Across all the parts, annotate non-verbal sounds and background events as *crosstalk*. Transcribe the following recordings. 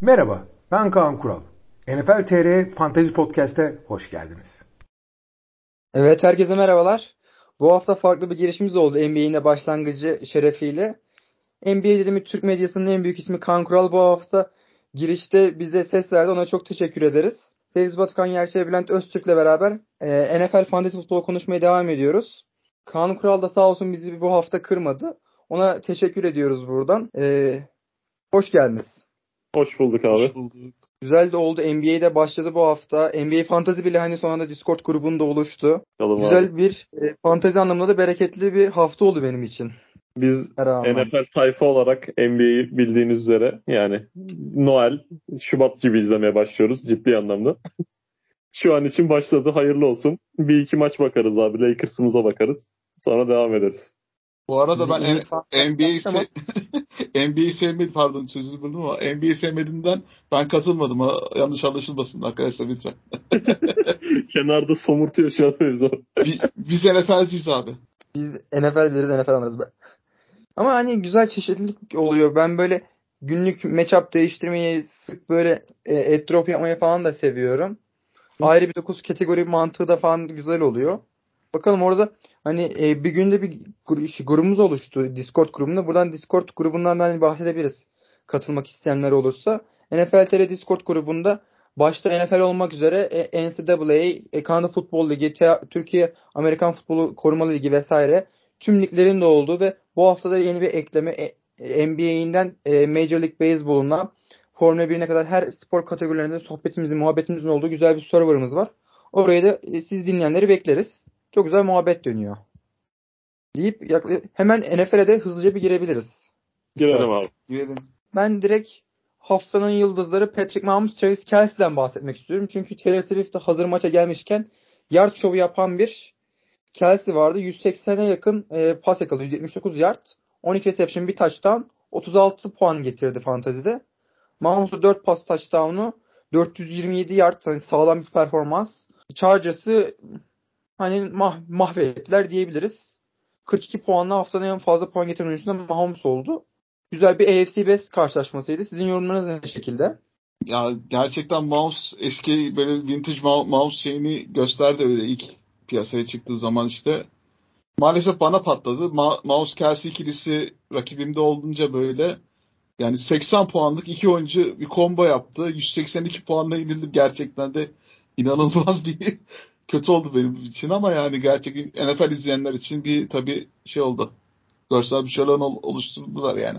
Merhaba, ben Kaan Kural. NFL TR Fantezi Podcast'e hoş geldiniz. Evet, herkese merhabalar. Bu hafta farklı bir girişimiz oldu NBA'nin de başlangıcı şerefiyle. NBA dediğimiz Türk medyasının en büyük ismi Kaan Kural bu hafta girişte bize ses verdi. Ona çok teşekkür ederiz. Fevzi Batıkan Yerçe Bülent Öztürk'le beraber e, NFL Fantasy Futbol konuşmaya devam ediyoruz. Kaan Kural da sağ olsun bizi bu hafta kırmadı. Ona teşekkür ediyoruz buradan. E, hoş geldiniz. Hoş bulduk abi. Hoş bulduk. Güzel de oldu. NBA'de başladı bu hafta. NBA Fantasy bile hani sonunda Discord grubunda oluştu. Kalım Güzel abi. bir e, fantazi anlamında da bereketli bir hafta oldu benim için. Biz NFL tayfa olarak NBA'yi bildiğiniz üzere yani Noel, Şubat gibi izlemeye başlıyoruz ciddi anlamda. *laughs* Şu an için başladı. Hayırlı olsun. Bir iki maç bakarız abi. Lakers'ımıza bakarız. Sonra devam ederiz. Bu arada ben NBA'yi se NBA'yi sevmedim pardon sözünü böldüm ama NBA'yi sevmediğimden ben katılmadım. Ha. Yanlış anlaşılmasın arkadaşlar lütfen. *laughs* Kenarda somurtuyor şu an Fevzi Biz, biz NFL'ciyiz abi. Biz NFL biliriz NFL anlarız. Ama hani güzel çeşitlilik oluyor. Ben böyle günlük matchup değiştirmeyi sık böyle e, etrop yapmayı falan da seviyorum. Ayrı bir dokuz kategori mantığı da falan güzel oluyor. Bakalım orada hani e, bir günde bir grubumuz oluştu Discord grubunda. Buradan Discord grubundan hani bahsedebiliriz. Katılmak isteyenler olursa. NFL TR Discord grubunda başta NFL olmak üzere e, NCAA, e, Kanada Futbol Ligi, Türkiye Amerikan Futbolu Korumalı Ligi vesaire tüm liglerin de olduğu ve bu haftada yeni bir ekleme e, NBA'inden e, Major League Baseball'una Formula 1'ine kadar her spor kategorilerinde sohbetimizin, muhabbetimizin olduğu güzel bir serverımız var. Oraya da e, siz dinleyenleri bekleriz. Çok güzel muhabbet dönüyor. Deyip hemen NFL'e de hızlıca bir girebiliriz. Girelim abi. Girelim. Ben direkt haftanın yıldızları Patrick Mahomes, Travis Kelsey'den bahsetmek istiyorum. Çünkü Taylor Swift de hazır maça gelmişken yard show yapan bir Kelsey vardı. 180'e yakın e, pas yakaladı. 179 yard. 12 reception bir touchdown. 36 puan getirdi fantazide. Mahomes'u 4 pas touchdown'u 427 yard hani sağlam bir performans. Chargers'ı hani mah mahvettiler diyebiliriz. 42 puanla haftanın en fazla puan getiren oyuncusu Mahomes oldu. Güzel bir AFC West karşılaşmasıydı. Sizin yorumlarınız ne şekilde? Ya gerçekten mouse eski böyle vintage mouse şeyini gösterdi öyle ilk piyasaya çıktığı zaman işte. Maalesef bana patladı. Ma- mouse Kelsey ikilisi rakibimde olunca böyle yani 80 puanlık iki oyuncu bir combo yaptı. 182 puanla inildim gerçekten de inanılmaz bir *laughs* kötü oldu benim için ama yani gerçekten NFL izleyenler için bir tabii şey oldu. Görsel bir şeyler oluşturdular yani.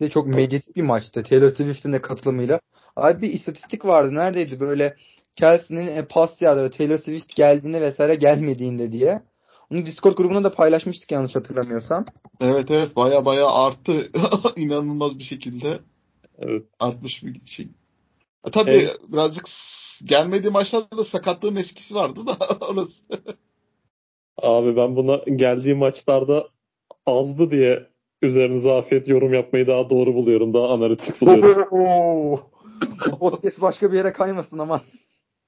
De çok medyatik bir maçtı. Taylor Swift'in de katılımıyla. Abi bir istatistik vardı. Neredeydi böyle Kelsey'nin e, pas yağları Taylor Swift geldiğinde vesaire gelmediğinde diye. Onu Discord grubuna da paylaşmıştık yanlış hatırlamıyorsam. Evet evet baya baya arttı. *laughs* inanılmaz bir şekilde. Evet. Artmış bir şey. E, tabii evet. birazcık gelmediği maçlarda da sakatlığın eskisi vardı da *laughs* orası. Abi ben buna geldiği maçlarda azdı diye üzerinize afiyet yorum yapmayı daha doğru buluyorum. Daha analitik buluyorum. *laughs* Bu podcast başka bir yere kaymasın ama.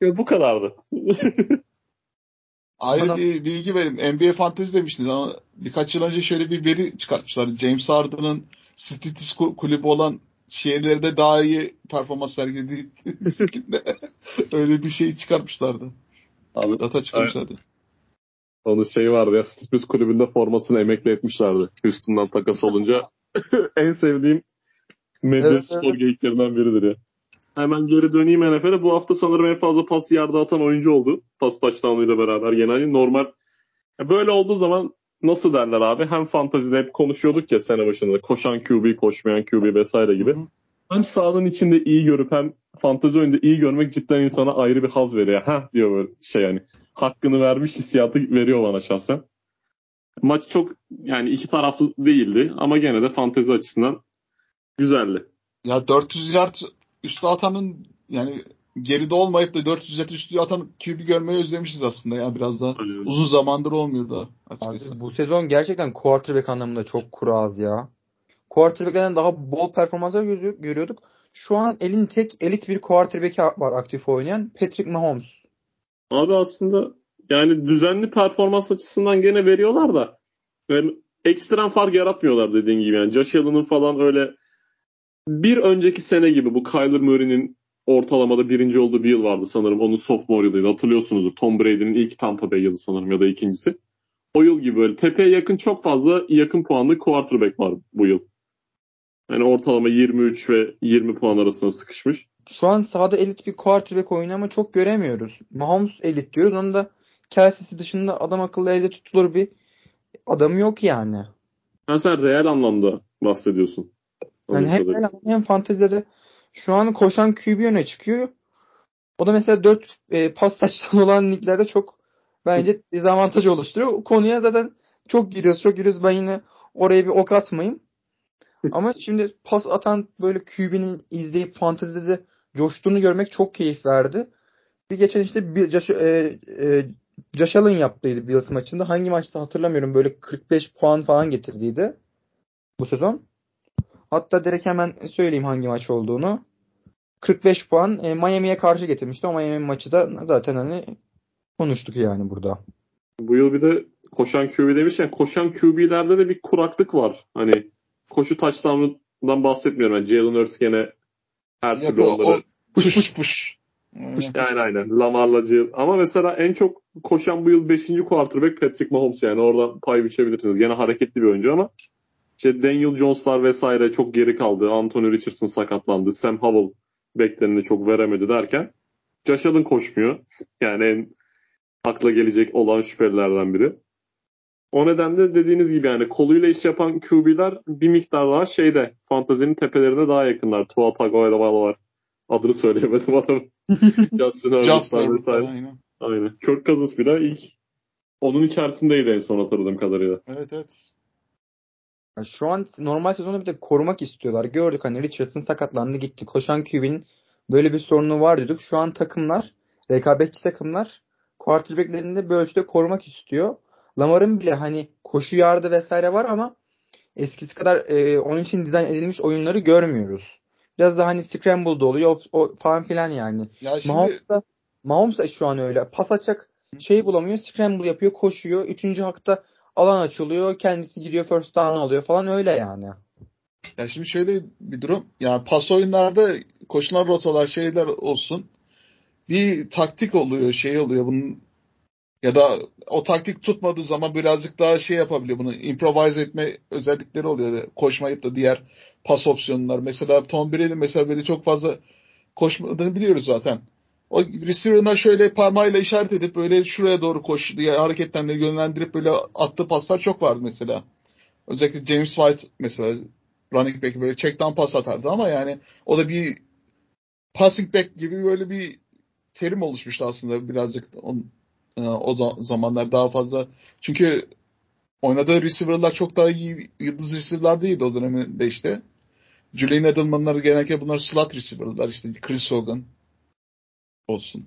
bu kadardı. *laughs* Ayrı bir bilgi vereyim. NBA Fantasy demiştiniz ama birkaç yıl önce şöyle bir veri çıkartmışlar. James Harden'ın Stitis kulübü olan şehirlerde daha iyi performans sergilediği *laughs* *laughs* öyle bir şey çıkartmışlardı. Abi, Data çıkarmışlardı. Onun şey vardı ya Stitis kulübünde formasını emekli etmişlerdi. Houston'dan takas olunca *laughs* en sevdiğim medya evet, spor evet. geyiklerinden biridir ya. Hemen geri döneyim NFL'e. Bu hafta sanırım en fazla pas yardı atan oyuncu oldu. Pas touchdown'uyla beraber. Hani normal. Böyle olduğu zaman nasıl derler abi? Hem fantazide hep konuşuyorduk ya sene başında. Koşan QB, koşmayan QB vesaire gibi. Hı hı. Hem sahanın içinde iyi görüp hem fantazi oyunda iyi görmek cidden insana ayrı bir haz veriyor. Ha diyor böyle şey yani. Hakkını vermiş hissiyatı veriyor bana şahsen. Maç çok yani iki taraflı değildi ama gene de fantezi açısından güzeldi. Ya 400 yard üstü atanın yani geride olmayıp da 400 yard üstü atan QB görmeyi özlemişiz aslında ya biraz da. Uzun zamandır olmuyor da açıkçası. Abi, bu sezon gerçekten quarterback anlamında çok kuraz ya. Quarterback'lerden daha bol performanslar görüyorduk. Şu an elin tek elit bir quarterback var aktif oynayan Patrick Mahomes. Abi aslında yani düzenli performans açısından gene veriyorlar da yani ekstrem fark yaratmıyorlar dediğin gibi. Yani Josh Allen'ın falan öyle bir önceki sene gibi bu Kyler Murray'nin ortalamada birinci olduğu bir yıl vardı sanırım. Onun sophomore yılıydı. Hatırlıyorsunuzdur. Tom Brady'nin ilk Tampa Bay yılı sanırım ya da ikincisi. O yıl gibi böyle tepeye yakın çok fazla yakın puanlı quarterback var bu yıl. Yani ortalama 23 ve 20 puan arasında sıkışmış. Şu an sahada elit bir quarterback oyunu ama çok göremiyoruz. Mahomes elit diyoruz. Onun da Kelsey'si dışında adam akıllı elde tutulur bir adam yok yani. Ha sen real anlamda bahsediyorsun. Yani hem real hem fantezide şu an koşan QB öne çıkıyor. O da mesela 4 e, pas taştan olan liglerde çok bence dezavantaj oluşturuyor. O konuya zaten çok giriyoruz çok giriyoruz. Ben yine oraya bir ok atmayayım. Ama şimdi pas atan böyle QB'nin izleyip fantezide de coştuğunu görmek çok keyif verdi. Bir geçen işte bir Josh, e, e, Josh Allen yaptıydı Bills maçında. Hangi maçta hatırlamıyorum. Böyle 45 puan falan getirdiydi bu sezon. Hatta direkt hemen söyleyeyim hangi maç olduğunu. 45 puan e, Miami'ye karşı getirmişti. O Miami maçı da zaten hani konuştuk yani burada. Bu yıl bir de koşan QB demişken koşan QB'lerde de bir kuraklık var. Hani koşu touchdown'dan bahsetmiyorum. Yani Jalen Hurts gene her türlü onları push push push. Yani aynen. Lamar'la Jalen. Ama mesela en çok koşan bu yıl 5. quarterback Patrick Mahomes yani. Oradan pay biçebilirsiniz. Gene hareketli bir oyuncu ama işte Daniel Jones'lar vesaire çok geri kaldı. Anthony Richardson sakatlandı. Sam Howell bekleneni çok veremedi derken Josh Allen koşmuyor. Yani en akla gelecek olan şüphelilerden biri. O nedenle dediğiniz gibi yani koluyla iş yapan QB'ler bir miktar daha şeyde fantazinin tepelerine daha yakınlar. Tua Tagovailoa Adını söyleyemedim adam. *laughs* Justin Herbert'lar vesaire. Aynen. aynen. Kirk Cousins bile ilk onun içerisindeydi en son hatırladığım kadarıyla. Evet evet. Şu an normal sezonu bir de korumak istiyorlar. Gördük hani Richardson sakatlandı gitti. Koşan QB'nin böyle bir sorunu var dedik. Şu an takımlar, rekabetçi takımlar quarterback'lerini de bir ölçüde korumak istiyor. Lamar'ın bile hani koşu yardı vesaire var ama eskisi kadar e, onun için dizayn edilmiş oyunları görmüyoruz. Biraz daha hani scramble'da oluyor o, o falan filan yani. Ya şimdi... Mahomes da, Mahomes da şu an öyle. Pas atacak şey bulamıyor. Scramble yapıyor, koşuyor. Üçüncü hakta alan açılıyor. Kendisi gidiyor first down alıyor falan öyle yani. Ya şimdi şöyle bir durum. Yani pas oyunlarda koşulan rotalar şeyler olsun. Bir taktik oluyor, şey oluyor. Bunun ya da o taktik tutmadığı zaman birazcık daha şey yapabiliyor bunu improvise etme özellikleri oluyor. Koşmayıp da diğer pas opsiyonlar. Mesela Tom Brady'nin mesela böyle çok fazla koşmadığını biliyoruz zaten. O receiver'ına şöyle parmağıyla işaret edip böyle şuraya doğru koş diye hareketlerini yönlendirip böyle attığı paslar çok vardı mesela. Özellikle James White mesela running back böyle checkdown pas atardı ama yani o da bir passing back gibi böyle bir terim oluşmuştu aslında birazcık on, e, o zamanlar daha fazla. Çünkü oynadığı receiver'lar çok daha iyi yıldız receiver'lar değildi o dönemde işte. Julian Edelman'lar genellikle bunlar slot receiver'lar işte Chris Hogan olsun.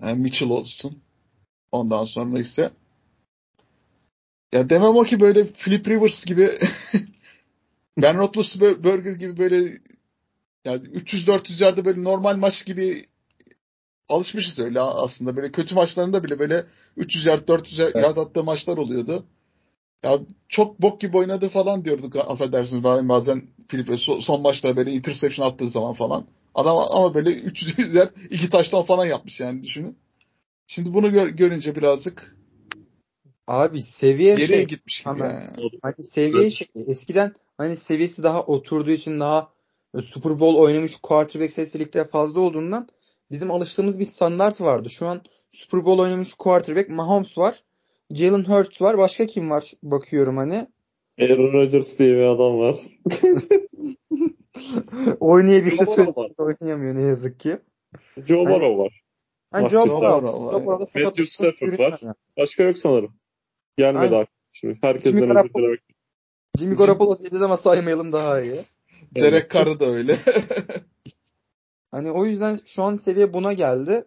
Yani Mitchell olsun. Ondan sonra ise ya demem o ki böyle Philip Rivers gibi *laughs* Ben Roethlisberger gibi böyle yani 300-400 yerde böyle normal maç gibi alışmışız öyle aslında. Böyle kötü maçlarında bile böyle 300 yard 400 yard evet. attığı maçlar oluyordu. Ya çok bok gibi oynadı falan diyorduk affedersiniz bazen Filipe son maçta böyle interception attığı zaman falan. Adam ama böyle 300 yer iki taştan falan yapmış yani düşünün. Şimdi bunu gör, görünce birazcık Abi seviye geriye şey, gitmiş gibi yani. Hani seviye şey, eskiden hani seviyesi daha oturduğu için daha Super Bowl oynamış quarterback seslilikte fazla olduğundan bizim alıştığımız bir standart vardı. Şu an Super Bowl oynamış quarterback Mahomes var. Jalen Hurts var. Başka kim var bakıyorum hani. Aaron Rodgers diye bir adam var. *laughs* Oynayabilse oynayamıyor ne yazık ki. Joe hani, Burrow var. Ha, Joe Burrow var. Matthew Stafford var. Başka yok sanırım. Gelmedi aklıma. Şimdi herkesten özür dilemek. Jimmy Garoppolo diyeceğiz ama saymayalım daha iyi. Derek Carr'ı da öyle. *laughs* hani o yüzden şu an seviye buna geldi.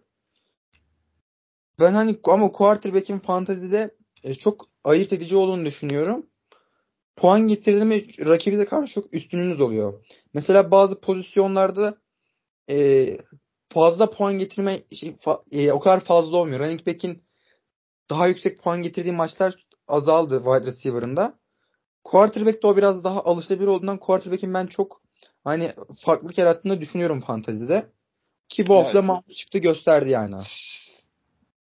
Ben hani ama quarterback'in fantazide e, çok ayırt edici olduğunu düşünüyorum. Puan getirdi mi rakibize karşı çok üstününüz oluyor. Mesela bazı pozisyonlarda e, fazla puan getirme şey, fa, e, o kadar fazla olmuyor. Running back'in daha yüksek puan getirdiği maçlar azaldı wide receiver'ında. Quarterback'te o biraz daha alışılabilir olduğundan quarterback'in ben çok hani farklılık yarattığını düşünüyorum fantazide. Ki bu hafta Yani- çıktı gösterdi yani.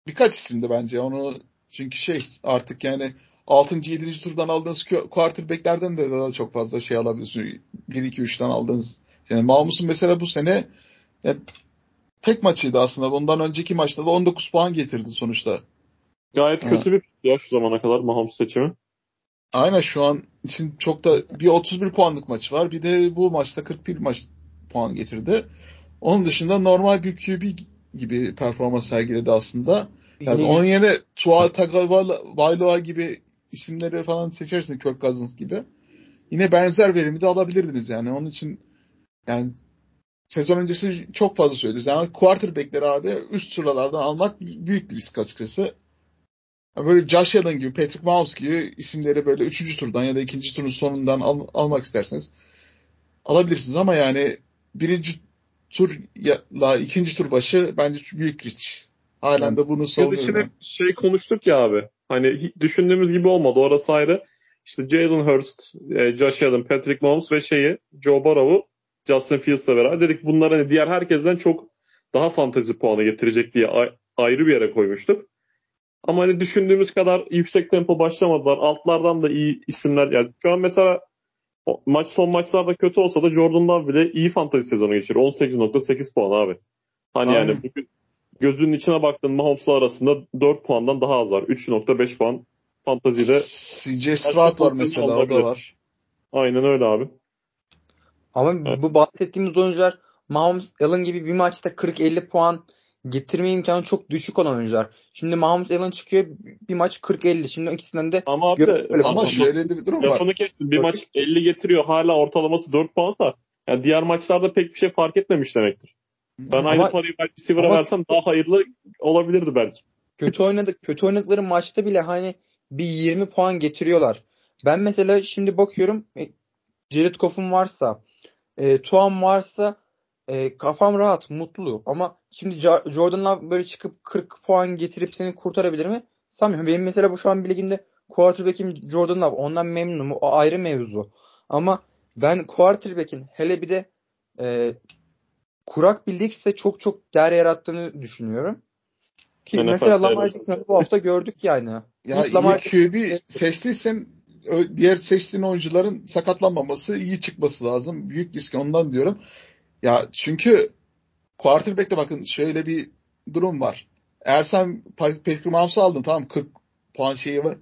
Birkaç isimdi bence onu çünkü şey artık yani 6. 7. turdan aldığınız quarterback'lerden de daha çok fazla şey alabiliyorsun. 1 2 3'ten aldığınız. Yani Mahmus'un mesela bu sene ya, tek maçıydı aslında. Ondan önceki maçta da 19 puan getirdi sonuçta. Gayet Ha. kötü bir ya şu zamana kadar Mahomes seçimi. Aynen şu an için çok da bir 31 puanlık maçı var. Bir de bu maçta 41 maç puan getirdi. Onun dışında normal bir QB gibi performans sergiledi aslında. Yani onun yerine Tua Tagovailoa gibi isimleri falan seçersin Kirk Cousins gibi. Yine benzer verimi de alabilirdiniz yani. Onun için yani sezon öncesi çok fazla söylüyoruz. Yani quarterback'leri abi üst sıralardan almak büyük bir risk açıkçası. Yani Böyle Josh Allen gibi, Patrick Mahomes gibi isimleri böyle 3. turdan ya da 2. turun sonundan al- almak isterseniz alabilirsiniz ama yani birinci turla ikinci tur başı bence büyük risk. Halen de bunu Yıl savunuyorum. için hep şey konuştuk ya abi. Hani düşündüğümüz gibi olmadı. Orası ayrı. İşte Jalen Hurst, e, Josh Allen, Patrick Mahomes ve şeyi Joe Burrow'u Justin Fields'la beraber dedik bunlar hani diğer herkesten çok daha fantezi puanı getirecek diye ay- ayrı bir yere koymuştuk. Ama hani düşündüğümüz kadar yüksek tempo başlamadılar. Altlardan da iyi isimler. Yani şu an mesela maç son maçlarda kötü olsa da Jordan Love bile iyi fantezi sezonu geçiriyor. 18.8 puan abi. Hani Aynen. yani bugün gözünün içine baktığın Mahomes'la arasında 4 puandan daha az var. 3.5 puan fantazide. CJ Stroud var mesela o da olabilir. var. Aynen öyle abi. Ama Evet. bu bahsettiğimiz oyuncular Mahomes Allen gibi bir maçta 40-50 puan getirme imkanı çok düşük olan oyuncular. Şimdi Mahomes Allen çıkıyor bir maç 40-50. Şimdi ikisinden de Ama abi de Öyle Ama şöyle de bir durum var. lafını kestim. Bir maç 50 getiriyor. Hala ortalaması 4 puansa yani diğer maçlarda pek bir şey fark etmemiş demektir. Ben Ama- aynı parayı receiver'a ama- versem daha hayırlı olabilirdi belki. kötü oynadık kötü oynadıkları maçta bile hani bir 20 puan getiriyorlar. Ben mesela şimdi bakıyorum e, Jared Goff'um varsa, e, Tuam varsa e, kafam rahat, mutlu. Ama şimdi Jordan Love böyle çıkıp 40 puan getirip seni kurtarabilir mi? Sanmıyorum. Benim mesela bu şu an bir ligimde quarterback'im Jordan Love. Ondan memnunum. O ayrı mevzu. Ama ben quarterback'in hele bir de e, kurak bir ligse çok çok değer yarattığını düşünüyorum. Ki NFL mesela Lamar Jackson'ı bu hafta gördük yani. Ya İlk Lamar iyi QB seçtiysen ö- diğer seçtiğin oyuncuların sakatlanmaması, iyi çıkması lazım. Büyük risk ondan diyorum. Ya çünkü quarterback'te bakın şöyle bir durum var. Eğer sen Pa- Patrick Mahomes'u aldın tamam 40 puan şeyi var.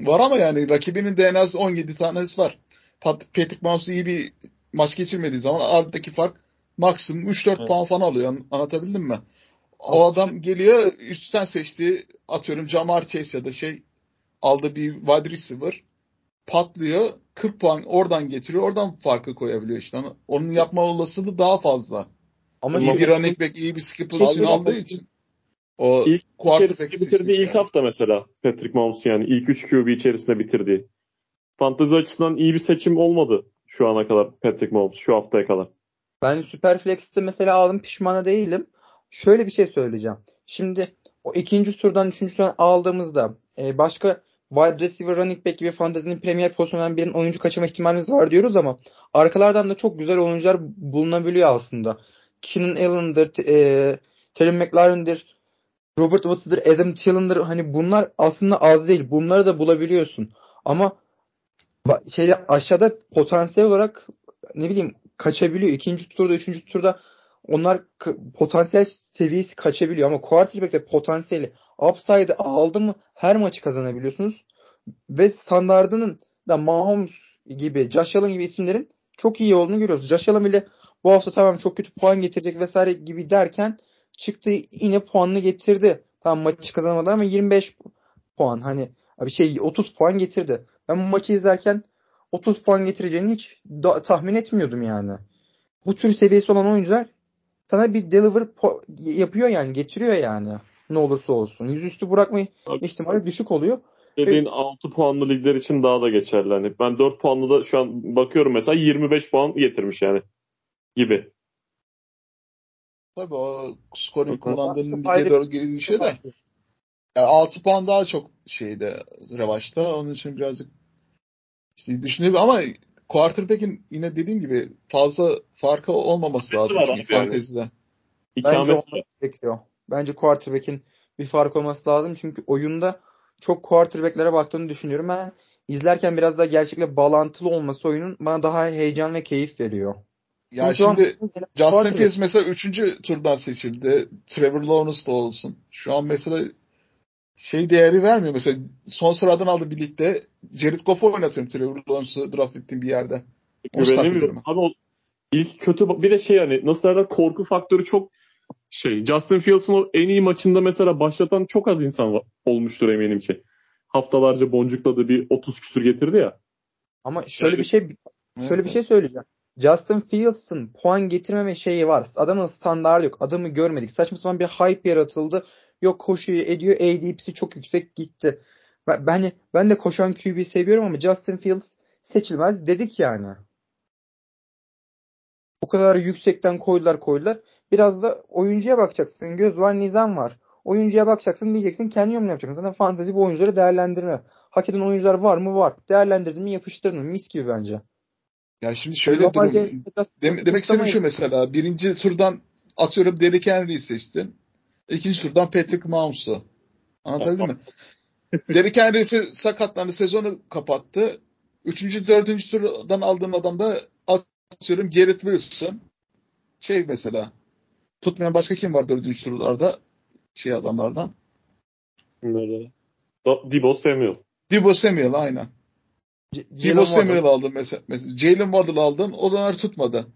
Var ama yani rakibinin de en az 17 tanesi var. Pat- Patrick Mahomes iyi bir maç geçirmediği zaman aradaki fark maksimum 3-4 Evet. puan falan alıyor. An- Anlatabildim mi? O adam geliyor üstten seçtiği atıyorum Jamar Chase ya da şey aldığı bir wide receiver patlıyor. 40 puan oradan getiriyor. Oradan farkı koyabiliyor işte. Hani Onun yapma olasılığı daha fazla. Ama iyi bir running back, iyi bir Abi, aldığı için. O İlk quarterback bitirdiği ilk seçmek hafta mesela Patrick Mahomes yani ilk 3 QB içerisinde bitirdiği. Fantezi açısından iyi bir seçim olmadı şu ana kadar Patrick Mahomes şu haftaya kadar. Ben Superflex'te mesela aldım pişman değilim. Şöyle bir şey söyleyeceğim. Şimdi o ikinci turdan üçüncü turdan aldığımızda e, başka wide receiver running back gibi fantezinin premier pozisyonundan birinin oyuncu kaçırma ihtimalimiz var diyoruz ama arkalardan da çok güzel oyuncular bulunabiliyor aslında. Keenan Allen'dır, e, Terry McLaurin'dir, Robert Woods'dır, Adam Thielen'dır. Hani bunlar aslında az değil. Bunları da bulabiliyorsun. Ama şeyde aşağıda potansiyel olarak ne bileyim kaçabiliyor. İkinci turda, üçüncü turda onlar potansiyel seviyesi kaçabiliyor ama quarterback'te potansiyeli upside'ı aldı mı her maçı kazanabiliyorsunuz. Ve standardının da Mahomes gibi, Josh Allen gibi isimlerin çok iyi olduğunu görüyoruz. Josh Allen bile bu hafta tamam çok kötü puan getirecek vesaire gibi derken çıktı yine puanını getirdi. Tamam maçı kazanamadı ama 25 puan hani bir şey 30 puan getirdi. Ben bu maçı izlerken 30 puan getireceğini hiç da- tahmin etmiyordum yani. Bu tür seviyesi olan oyuncular sana bir deliver po- yapıyor yani getiriyor yani. Ne olursa olsun. Yüzüstü bırakma Abi. ihtimali düşük oluyor. Dediğin 6 puanlı ligler için daha da geçerli. Hani ben 4 puanlı da şu an bakıyorum mesela 25 puan getirmiş yani gibi. Tabii o scoring Hı hı. kullandığın Çok lige doğru gelişiyor da. Yani 6 puan daha çok şeyde revaçta. Onun için birazcık işte düşünüyorum ama quarterback'in yine dediğim gibi fazla farkı olmaması lazım var çünkü yani. fantezide. Bence gerekiyor. Bence quarterback'in bir fark olması lazım. Çünkü oyunda çok quarterback'lere baktığını düşünüyorum. Ben izlerken biraz daha gerçekle bağlantılı olması oyunun bana daha heyecan ve keyif veriyor. Ya şu an- şimdi Justin Fields mesela 3. turdan seçildi. Trevor Lawrence da olsun. Şu an mesela şey değeri vermiyor. Mesela son sıradan aldı birlikte. Jared Goff'u oynatıyorum Trevor Lawrence'ı draft ettiğim bir yerde. Onu güvenemiyorum. Abi o ilk kötü bir de şey hani nasıl derler korku faktörü çok şey. Justin Fields'ın o en iyi maçında mesela başlatan çok az insan olmuştur eminim ki. Haftalarca boncukladı bir 30 küsür getirdi ya. Ama şöyle Evet. bir şey şöyle bir şey söyleyeceğim. Justin Fields'ın puan getirmeme şeyi var. Adamın standartı yok. Adamı görmedik. Saçma sapan bir hype yaratıldı. Yok koşuyor ediyor. ADP'si çok yüksek gitti. Ben, ben, ben de koşan QB seviyorum ama Justin Fields seçilmez dedik yani. O kadar yüksekten koydular koydular. Biraz da oyuncuya bakacaksın. Göz var, nizam var. Oyuncuya bakacaksın diyeceksin kendi yorumunu yapacaksın. Zaten fantezi bu oyuncuları değerlendirme. Hak eden oyuncular var mı? Var. Değerlendirdin mi yapıştırdın mı? Mis gibi bence. Ya şimdi şöyle Lamar durum. Dem- demek istediğim şu mesela. Birinci turdan atıyorum Derrick Henry'i seçtin. İkinci turdan Patrick Mahomes'u. Anlatabildim mi? *laughs* Derrick Henry ise sakatlandı. Sezonu kapattı. Üçüncü, dördüncü turdan aldığın adam da atıyorum Garrett Wilson. Şey mesela. Tutmayan başka kim var dördüncü turlarda? Şey adamlardan. Nerede? Debo Samuel. Debo Samuel aynen. C- Waddle. Samuel aldın mesela. mesela. Jalen Waddle aldın. O zaman tutmadı.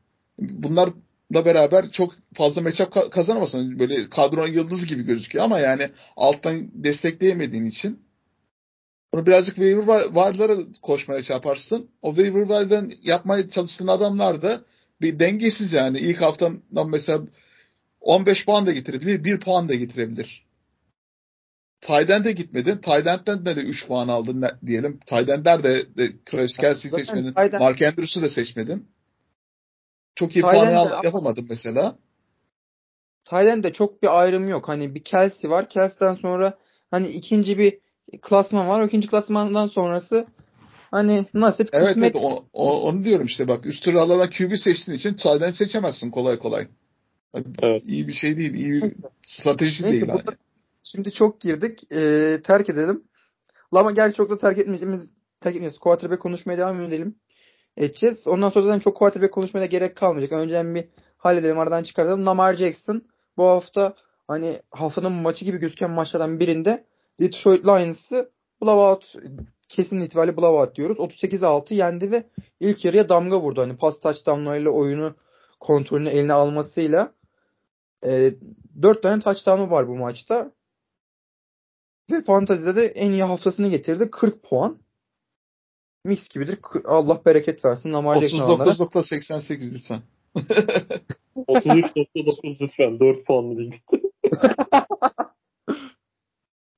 Bunlarla beraber çok fazla matchup ka- kazanamazsın. Böyle kadron yıldız gibi gözüküyor ama yani alttan destekleyemediğin için bunu birazcık waiver wi- wire'lara koşmaya çarparsın. O waiver wire'dan yapmaya çalıştığın adamlar da bir dengesiz yani. İlk haftadan mesela 15 puan da getirebilir, 1 puan da getirebilir. Tayden de gitmedin. Tayden'den de 3 puan aldın diyelim. Tayden'ler de, de Travis Kelsey'i seçmedin. Mark Andrews'u da seçmedin. Çok iyi Tyden puan yapamadın mesela. Tylen'de çok bir ayrım yok. Hani bir Kelsey var. Kelsey'den sonra hani ikinci bir klasman var. O ikinci klasmandan sonrası hani nasip Evet, kısmet. evet o, o- onu diyorum işte bak üst tura alan QB seçtiğin için Tyden seçemezsin kolay kolay. Evet. İyi bir şey değil. iyi bir strateji Neyse, değil. hani. Şimdi çok girdik. Ee, terk edelim. Ama gerçi çok da terk etmeyeceğimiz terk etmeyeceğiz. Quarterback konuşmaya devam edelim. Edeceğiz. Ondan sonra zaten çok quarterback konuşmaya da gerek kalmayacak. Önceden bir halledelim aradan çıkartalım. Lamar Jackson bu hafta hani haftanın maçı gibi gözüken maçlardan birinde Detroit Lions'ı blowout kesin itibariyle blowout diyoruz. 38-6 yendi ve ilk yarıya damga vurdu. Hani pas touchdownlarıyla oyunu kontrolünü eline almasıyla e, 4 tane touchdown'u var bu maçta. Ve fantazide de en iyi haftasını getirdi. 40 puan. Mis gibidir. Allah bereket versin. Lamar Jackson alanlara. 39.88 lütfen. *laughs* 33.9 lütfen. 4 puanlı değil. *laughs*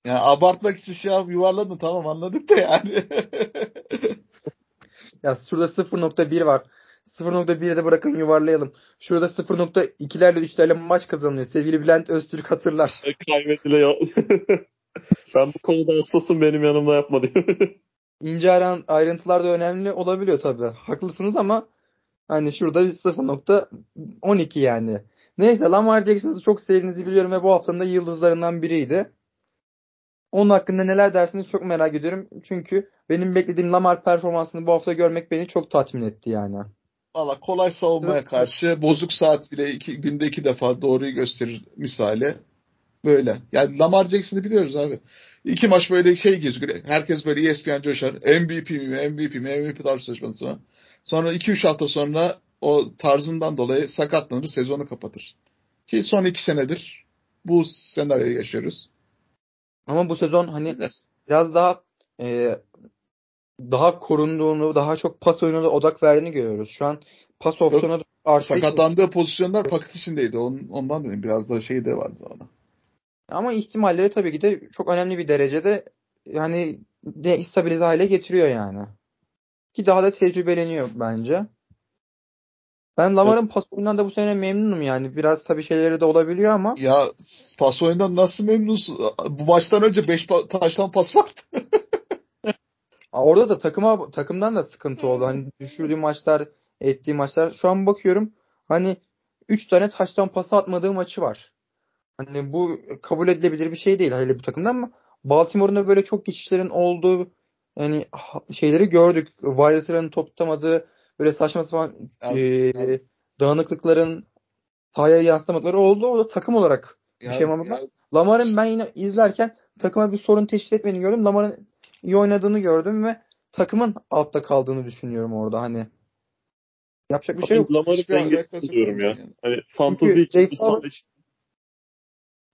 Yani abartmak için şey yap- yuvarladın tamam anladık da yani. *laughs* Ya şurada 0.1 var. 0.1'i de bırakın yuvarlayalım. Şurada 0.2'lerle 3'lerle maç kazanılıyor. Sevgili Bülent Öztürk hatırlar. Kaybedile ya. ben bu konuda hassasım benim yanımda yapma diyor. İnce ayrıntılar da önemli olabiliyor tabii. Haklısınız ama hani şurada bir 0.12 yani. Neyse Lamar Jackson'ı çok sevdiğinizi biliyorum ve bu haftanın da yıldızlarından biriydi. Onun hakkında neler dersiniz çok merak ediyorum. Çünkü benim beklediğim Lamar performansını bu hafta görmek beni çok tatmin etti yani. Valla kolay savunmaya karşı bozuk saat bile iki, günde iki defa doğruyu gösterir misali. Böyle. Yani Lamar Jackson'ı biliyoruz abi. İki maç böyle şey gözüküyor. Herkes böyle ESPN coşar. MVP mi? MVP mi? MVP tartışması mı? Sonra 2-3 hafta sonra o tarzından dolayı sakatlanır, sezonu kapatır. Ki son iki senedir bu senaryoyu yaşıyoruz. Ama bu sezon hani Biraz. biraz daha e, daha korunduğunu, daha çok pas oyununa da odak verdiğini görüyoruz. Şu an pas opsiyonu için- Sakatlandığı pozisyonlar paket içindeydi. Ondan dedim biraz da şey de vardı ona. Ama ihtimalleri tabii ki de çok önemli bir derecede yani de stabilize hale getiriyor yani. Ki daha da tecrübeleniyor bence. Ben Lamar'ın pas oyunundan da bu sene memnunum yani. Biraz tabii şeyleri de olabiliyor ama Ya pas oyundan nasıl memnunsun? Bu maçtan önce 5 taştan pas vardı. *laughs* Orada da takıma takımdan da sıkıntı oldu. Hani düşürdüğü maçlar, ettiği maçlar. Şu an bakıyorum hani 3 tane taştan pası atmadığı maçı var. Hani bu kabul edilebilir bir şey değil hele bu takımdan ama Baltimore'un da böyle çok geçişlerin olduğu yani şeyleri gördük. Virus'ların top tutamadığı böyle saçma sapan Abi, e, abi. dağınıklıkların sahaya yansıtamaları oldu. O da takım olarak bir Ya- şey ama Lamar'ın ben yine izlerken takıma bir sorun teşkil etmediğini gördüm. Lamar'ın iyi oynadığını gördüm ve takımın altta kaldığını düşünüyorum orada hani. Yapacak bir şey yok. Lamar'ı dengesiz diyorum ya. yani. Hani fantazi için bir saha Flowers- için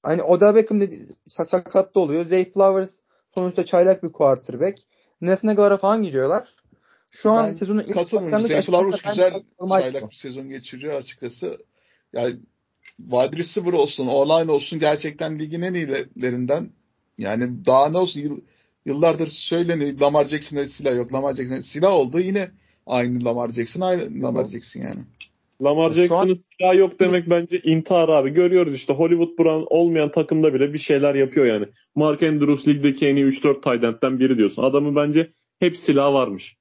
Hani Odell Beckham dedi, sakatlı oluyor. Zay Flowers sonuçta çaylak bir quarterback. Nathan Aguilar'a falan gidiyorlar. Şu an Ben sezonun ilk Katılmıyorum. Zay Flowers güzel çaylak bir sezon geçiriyor açıkçası. Yani wide receiver olsun, online olsun gerçekten ligin en iyilerinden. Yani daha ne olsun yıl, yıllardır söyleniyor Lamar Jackson'da silah yok. Lamar Jackson'da silah oldu yine aynı Lamar Jackson aynı Lamar Jackson yani. Lamar Şu an- Jackson'ın silahı yok demek bence intihar abi. Görüyoruz işte Hollywood Brown olmayan takımda bile bir şeyler yapıyor yani. Mark Andrews ligdeki en iyi 3-4 tight biri diyorsun. Adamın bence hep silahı varmış.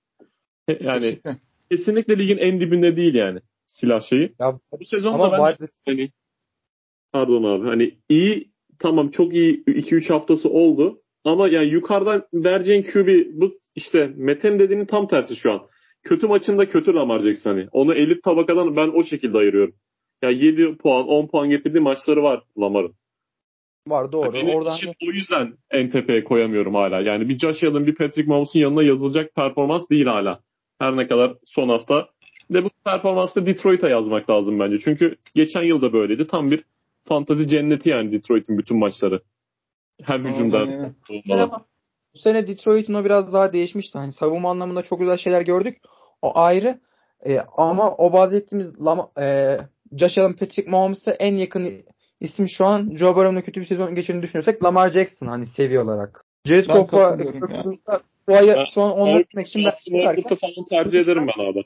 Yani Gerçekten. kesinlikle ligin en dibinde değil yani silah şeyi. Ya, Bu sezon da bence wide hani pardon abi hani iyi tamam çok iyi 2-3 haftası oldu ama yani yukarıdan vereceğin QB bu işte Mete'nin dediğinin tam tersi şu an. Kötü maçında kötü Lamar Jackson hani. Onu elit tabakadan ben o şekilde ayırıyorum. Ya 7 puan 10 puan getirdiği maçları var Lamar'ın. var doğru. Benim Oradan için o yüzden en tepeye koyamıyorum hala. Yani bir Josh Allen bir Patrick Mahomes'un yanına yazılacak performans değil hala. Her ne kadar son hafta. Ve bu performansı Detroit'e yazmak lazım bence. Çünkü geçen yıl da böyleydi. Tam bir fantazi cenneti yani Detroit'in bütün maçları. Hem ama bu sene Detroit'in o biraz daha değişmişti. Hani savunma anlamında çok güzel şeyler gördük. O ayrı. E, ama o bahsettiğimiz Lama, e, Josh Allen, Patrick Mahomes'a en yakın isim şu an Joe Burrow'un kötü bir sezon geçirdiğini düşünürsek Lamar Jackson hani seviye olarak. Jared Goff'a katılıyorum ya. şu, an onu etmek için ben falan tercih ederim ben abi.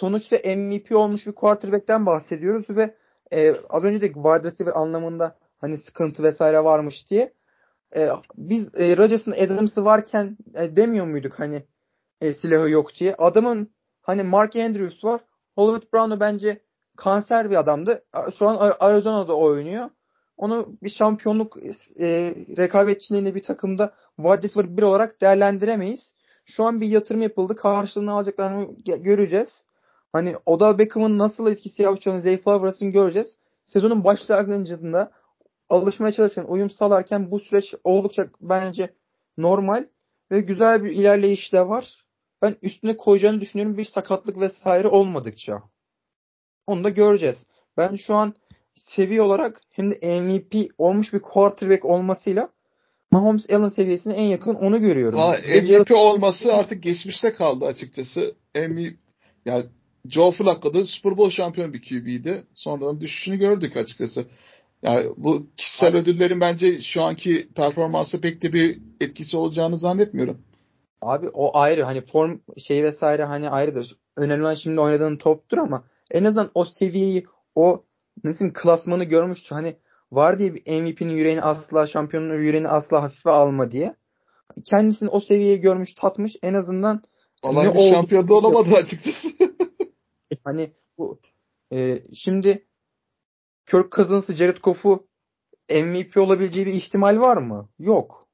sonuçta MVP olmuş bir quarterback'ten bahsediyoruz ve e, az önce de wide receiver anlamında hani sıkıntı vesaire varmış diye. E, biz e, Rodgers'ın Adams'ı varken e, demiyor muyduk hani e, silahı yok diye. Adamın hani Mark Andrews var. Hollywood Brown'u bence kanser bir adamdı. Şu an Ar- Arizona'da oynuyor. Onu bir şampiyonluk e, rekabetçiliğinde bir takımda receiver bir olarak değerlendiremeyiz. Şu an bir yatırım yapıldı. Karşılığını alacaklarını göreceğiz. Hani Odell Beckham'ın nasıl etkisi yapacağını Zay Flowers'ın göreceğiz. Sezonun başlangıcında alışmaya çalışırken, uyum sağlarken bu süreç oldukça bence normal ve güzel bir ilerleyiş de var. Ben üstüne koyacağını düşünüyorum bir sakatlık vesaire olmadıkça. Onu da göreceğiz. Ben şu an seviye olarak hem de MVP olmuş bir quarterback olmasıyla Mahomes Allen seviyesine en yakın onu görüyorum. Jalen- MVP olması artık geçmişte kaldı açıkçası. MVP ya Joe Flacco da Super Bowl şampiyon bir QB'ydi. Sonradan düşüşünü gördük açıkçası. Yani bu kişisel ödüllerin bence şu anki performansa pek de bir etkisi olacağını zannetmiyorum. Abi o ayrı hani form şey vesaire hani ayrıdır. Önemli olan şimdi oynadığın toptur ama en azından o seviyeyi o nasıl klasmanı görmüştür. Hani var diye bir MVP'nin yüreğini asla şampiyonun yüreğini asla hafife alma diye. Kendisini o seviyeyi görmüş tatmış en azından Vallahi Ne henüz oldu? şampiyon da olamadı açıkçası. *laughs* hani bu e, şimdi Kirk Cousins'ı Jared Goff'u MVP olabileceği bir ihtimal var mı? Yok.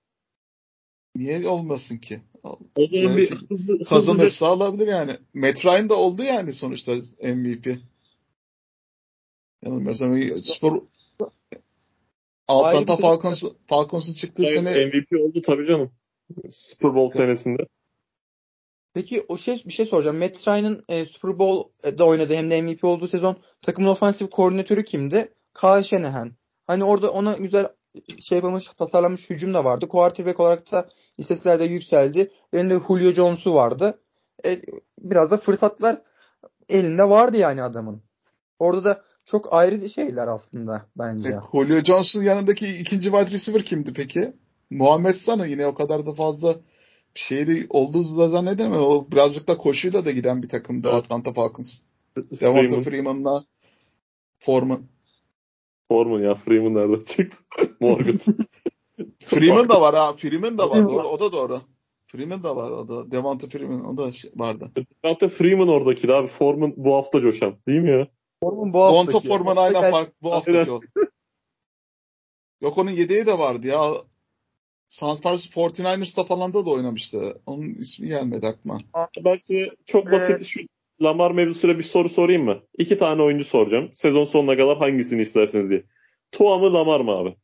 Niye olmasın ki? O zaman Yani bir hızlı, Kazanırsa alabilir yani. Matt Ryan da oldu yani sonuçta MVP. Yanılmıyorsam spor Atlanta Falcons, Falcons'un çıktığı Evet, sene MVP oldu tabii canım. Super Bowl senesinde. Peki o şey bir şey soracağım. Matt Ryan'ın e, Super Bowl'da oynadığı hem de MVP olduğu sezon takımın ofansif koordinatörü kimdi? Kyle Shanahan. Hani orada ona güzel şey yapılmış, tasarlanmış hücum da vardı. Quarterback olarak da istatistikler de yükseldi. Elinde Julio Jones'u vardı. E, biraz da fırsatlar elinde vardı yani adamın. Orada da çok ayrı şeyler aslında bence. E, Julio Jones'un yanındaki ikinci wide receiver kimdi peki? Muhammed Sanu yine o kadar da fazla bir şey de olduğu da zannedemem. O birazcık da koşuyla da giden bir takımdı Evet. Atlanta Falcons. Devonta Freeman. Freeman'la Foreman. Foreman ya Freeman nereden çıktı? *laughs* Morgan. *laughs* Freeman da var ha. Freeman da var. Doğru, o da doğru. Freeman da var o da. Devonta Freeman o da şey- vardı. Zaten Freeman oradaki abi. Foreman bu hafta coşan. Değil mi ya? Formun bu haftaki. Foreman aynen farklı bu haftaki o. Yok onun yedeği de vardı ya. San Francisco 49ers'ta falan da da oynamıştı. Onun ismi gelmedi aklıma. Ben size çok basit şu Lamar mevzusuyla bir soru sorayım mı? İki tane oyuncu soracağım. Sezon sonuna kadar hangisini isterseniz diye. Tua mı Lamar mı abi?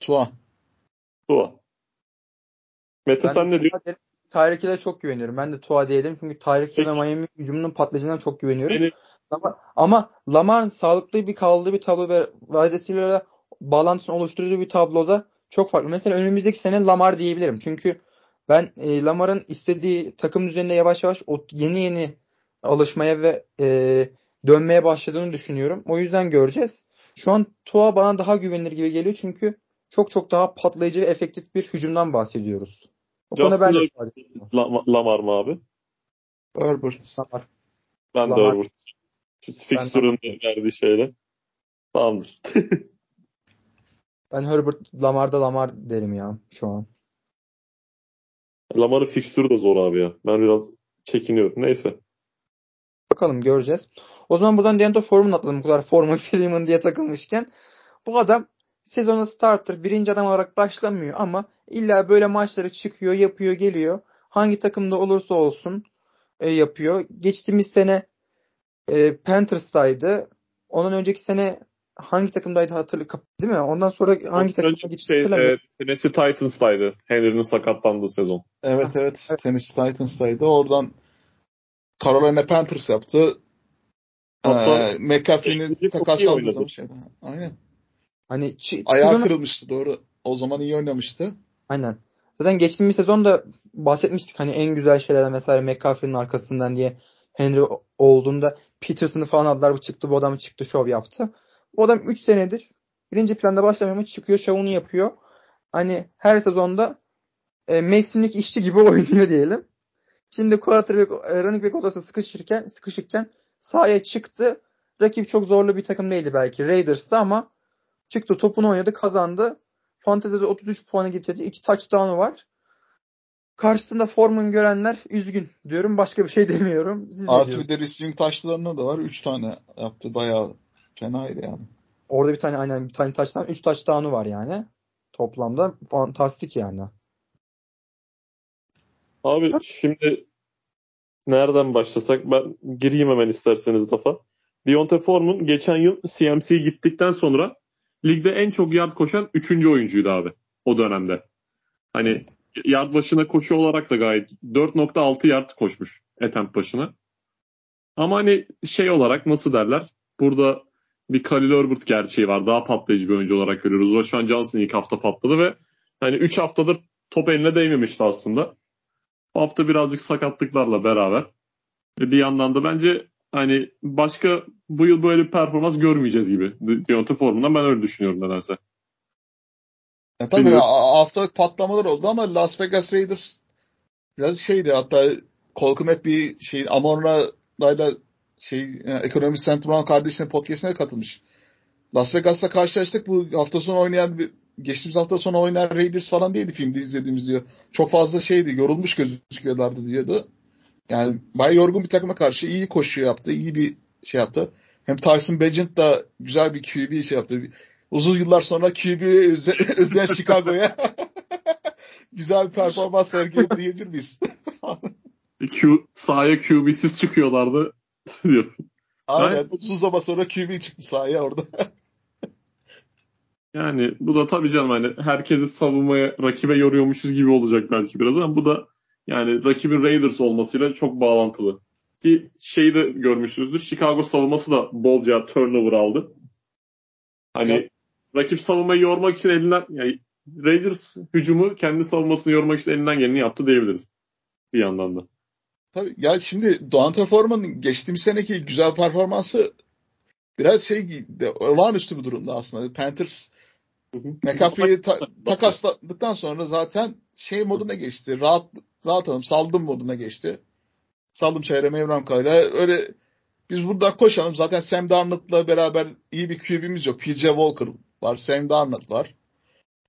Tua. Tua. Mete Ben sen ne diyorsun? Tyreek Hill'e çok güveniyorum. Ben de Tua diyelim. Çünkü Tyreek Hill ve. Miami hücumunun patlayıcılığına çok güveniyorum. Ama, ama Lamar'ın sağlıklı bir kaldığı bir tablo ve receiver'la bağlantısını oluşturduğu bir tabloda çok farklı. Mesela önümüzdeki sene Lamar diyebilirim. Çünkü ben e, Lamar'ın istediği takım düzeninde yavaş yavaş o yeni yeni alışmaya ve e, dönmeye başladığını düşünüyorum. O yüzden göreceğiz. Şu an Tua bana daha güvenilir gibi geliyor çünkü çok çok daha patlayıcı ve efektif bir hücumdan bahsediyoruz. O konuda ben de Lamar mı abi? Herbert. Lamar. Ben de. Herbert. Fixture'ın verdiği şeyle. Tamamdır. *laughs* Ben Herbert Lamar'da Lamar derim ya şu an. Lamar'ın fixture'ı da zor abi ya. Ben biraz çekiniyorum. Neyse. Bakalım göreceğiz. O zaman buradan Deontay Foreman atladım bu kadar Foreman *laughs* Freeman diye takılmışken. Bu adam sezona starter birinci adam olarak başlamıyor ama illa böyle maçları çıkıyor, yapıyor, geliyor. Hangi takımda olursa olsun e, yapıyor. Geçtiğimiz sene e, Panthers'taydı. Ondan önceki sene hangi takımdaydı hatırlı değil mi? Ondan sonra hangi takıma gitti şey, e, Tennessee Titans'taydı. Henry'nin sakatlandığı sezon. Evet evet. Tennessee Titans'taydı. Oradan Carolina Panthers yaptı. Hatta Ee, iyi takaslandığı zaman şeyde. Aynen. Hani çi- Ayağı sezona- kırılmıştı doğru. O zaman iyi oynamıştı. Aynen. Zaten geçtiğimiz sezonda bahsetmiştik hani en güzel şeylerden mesela McCaffrey'nin arkasından diye Henry olduğunda Peterson'ı falan aldılar bu çıktı bu adam çıktı şov yaptı. Bu adam 3 senedir birinci planda başlamıyor çıkıyor şovunu yapıyor. Hani her sezonda e, mevsimlik işçi gibi *laughs* oynuyor diyelim. Şimdi quarterback, e, running back odası sıkışırken, sıkışırken sahaya çıktı. Rakip çok zorlu bir takım değildi belki Raiders'tı ama çıktı topunu oynadı kazandı. Fantezi'de 33 puanı getirdi. 2 touchdown'u var. Karşısında Foreman görenler üzgün diyorum. Başka bir şey *laughs* demiyorum. Siz Artı diyorsunuz? bir de receiving taşlarında da var. 3 tane yaptı. Bayağı fenaydı yani. Orada bir tane aynen bir tane touchdown, 3 touchdown'u var yani. Toplamda fantastik yani. Abi şimdi nereden başlasak? Ben gireyim hemen isterseniz lafa. Deontay Foreman geçen yıl CMC gittikten sonra ligde en çok yard koşan 3. oyuncuydu abi o dönemde. Hani yard başına koşu olarak da gayet 4.6 yard koşmuş attempt başına. Ama hani şey olarak nasıl derler? Burada bir Khalil Herbert gerçeği var. Daha patlayıcı bir oyuncu olarak görüyoruz. Roshan Johnson ilk hafta patladı ve hani 3 haftadır top eline değmemişti aslında. Bu hafta birazcık sakatlıklarla beraber. Ve bir yandan da bence hani başka bu yıl böyle bir performans görmeyeceğiz gibi. Deontay Foreman'dan ben öyle düşünüyorum nedense. Ya tabii Bilmiyorum. haftalık patlamalar oldu ama Las Vegas Raiders biraz şeydi hatta Kolkumet bir şey Amorra'yla şey e, ekonomi Central kardeşinin podcastine katılmış. Las Vegas'la karşılaştık bu hafta sonu oynayan bir geçtiğimiz hafta sonu oynayan Raiders falan değildi filmde izlediğimiz diyor. Çok fazla şeydi yorulmuş gözüküyorlardı diyordu. Yani bayağı yorgun bir takıma karşı iyi koşu yaptı. iyi bir şey yaptı. Hem Tyson Bagent da güzel bir QB şey yaptı. Uzun yıllar sonra QB özle- *laughs* özleyen Chicago'ya *laughs* güzel bir performans sergiledi diyebilir miyiz? Q, sahaya QB'siz çıkıyorlardı *laughs* diyor. Aynen. Aynen. Uzun zaman sonra QB çıktı sahaya orada. Yani bu da tabii canım hani herkesi savunmaya, rakibe yoruyormuşuz gibi olacak belki biraz ama bu da yani rakibin Raiders olmasıyla çok bağlantılı. Ki şeyi de görmüşsünüzdür. Chicago savunması da bolca turnover aldı. Hani Ya- rakip savunmayı yormak için elinden yani Raiders hücumu kendi savunmasını yormak için elinden geleni yaptı diyebiliriz. Bir yandan da. Tabii ya şimdi Dont'a Foreman'ın geçtiğimiz seneki güzel performansı biraz şey de, olağanüstü bir durumda aslında. Panthers. McCaffrey'i ta- takasladıktan sonra zaten şey moduna geçti. Rahat rahatalım saldım moduna geçti. Saldım çevreme Evram Kaya'yla. Öyle biz burada koşalım. Zaten Sam Darnold'la beraber iyi bir QB'miz yok. PJ Walker var. Sam Darnold var.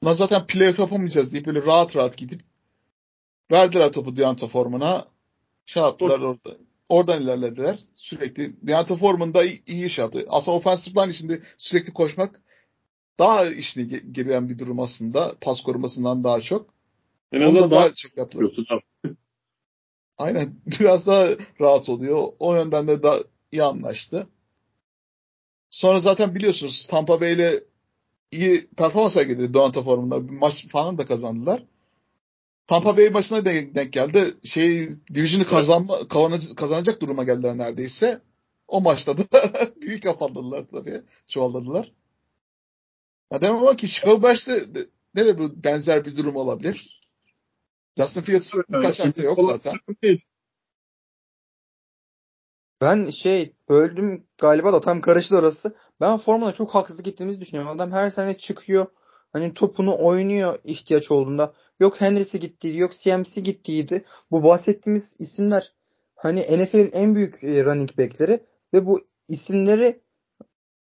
Buna zaten playoff yapamayacağız deyip böyle rahat rahat gidip Verdiler topu Deonta Foreman'a. Şey yaptılar orada. Oradan ilerlediler. Sürekli Deonta Foreman da iyi, iyi iş yaptı. Aslında offensive line içinde sürekli koşmak daha işine gelen bir durum aslında. Pas korumasından daha çok. En azından daha, daha çok yaptılar. *laughs* Aynen. Biraz daha rahat oluyor. O yönden de daha iyi anlaştı. Sonra zaten biliyorsunuz Tampa Bay ile iyi performans sergiledi Donata formunda. Bir maç falan da kazandılar. Tampa Bay maçına denk, denk geldi. Şey Division'ı kazanma, kazanacak duruma geldiler neredeyse. O maçta da *laughs* büyük afalladılar tabii. Çoğalladılar. Ya demem ama ki Chicago Bears'te nereye bu benzer bir durum olabilir? Justin Fields evet, birkaç evet. hafta yok zaten. Ben şey böldüm galiba da tam karıştı orası. Ben formuna çok haksızlık ettiğimizi düşünüyorum. Adam her sene çıkıyor. Hani topunu oynuyor ihtiyaç olduğunda. Yok Henry'si gittiydi, yok CMC gittiydi. Bu bahsettiğimiz isimler hani NFL'in en büyük e, running back'leri ve bu isimleri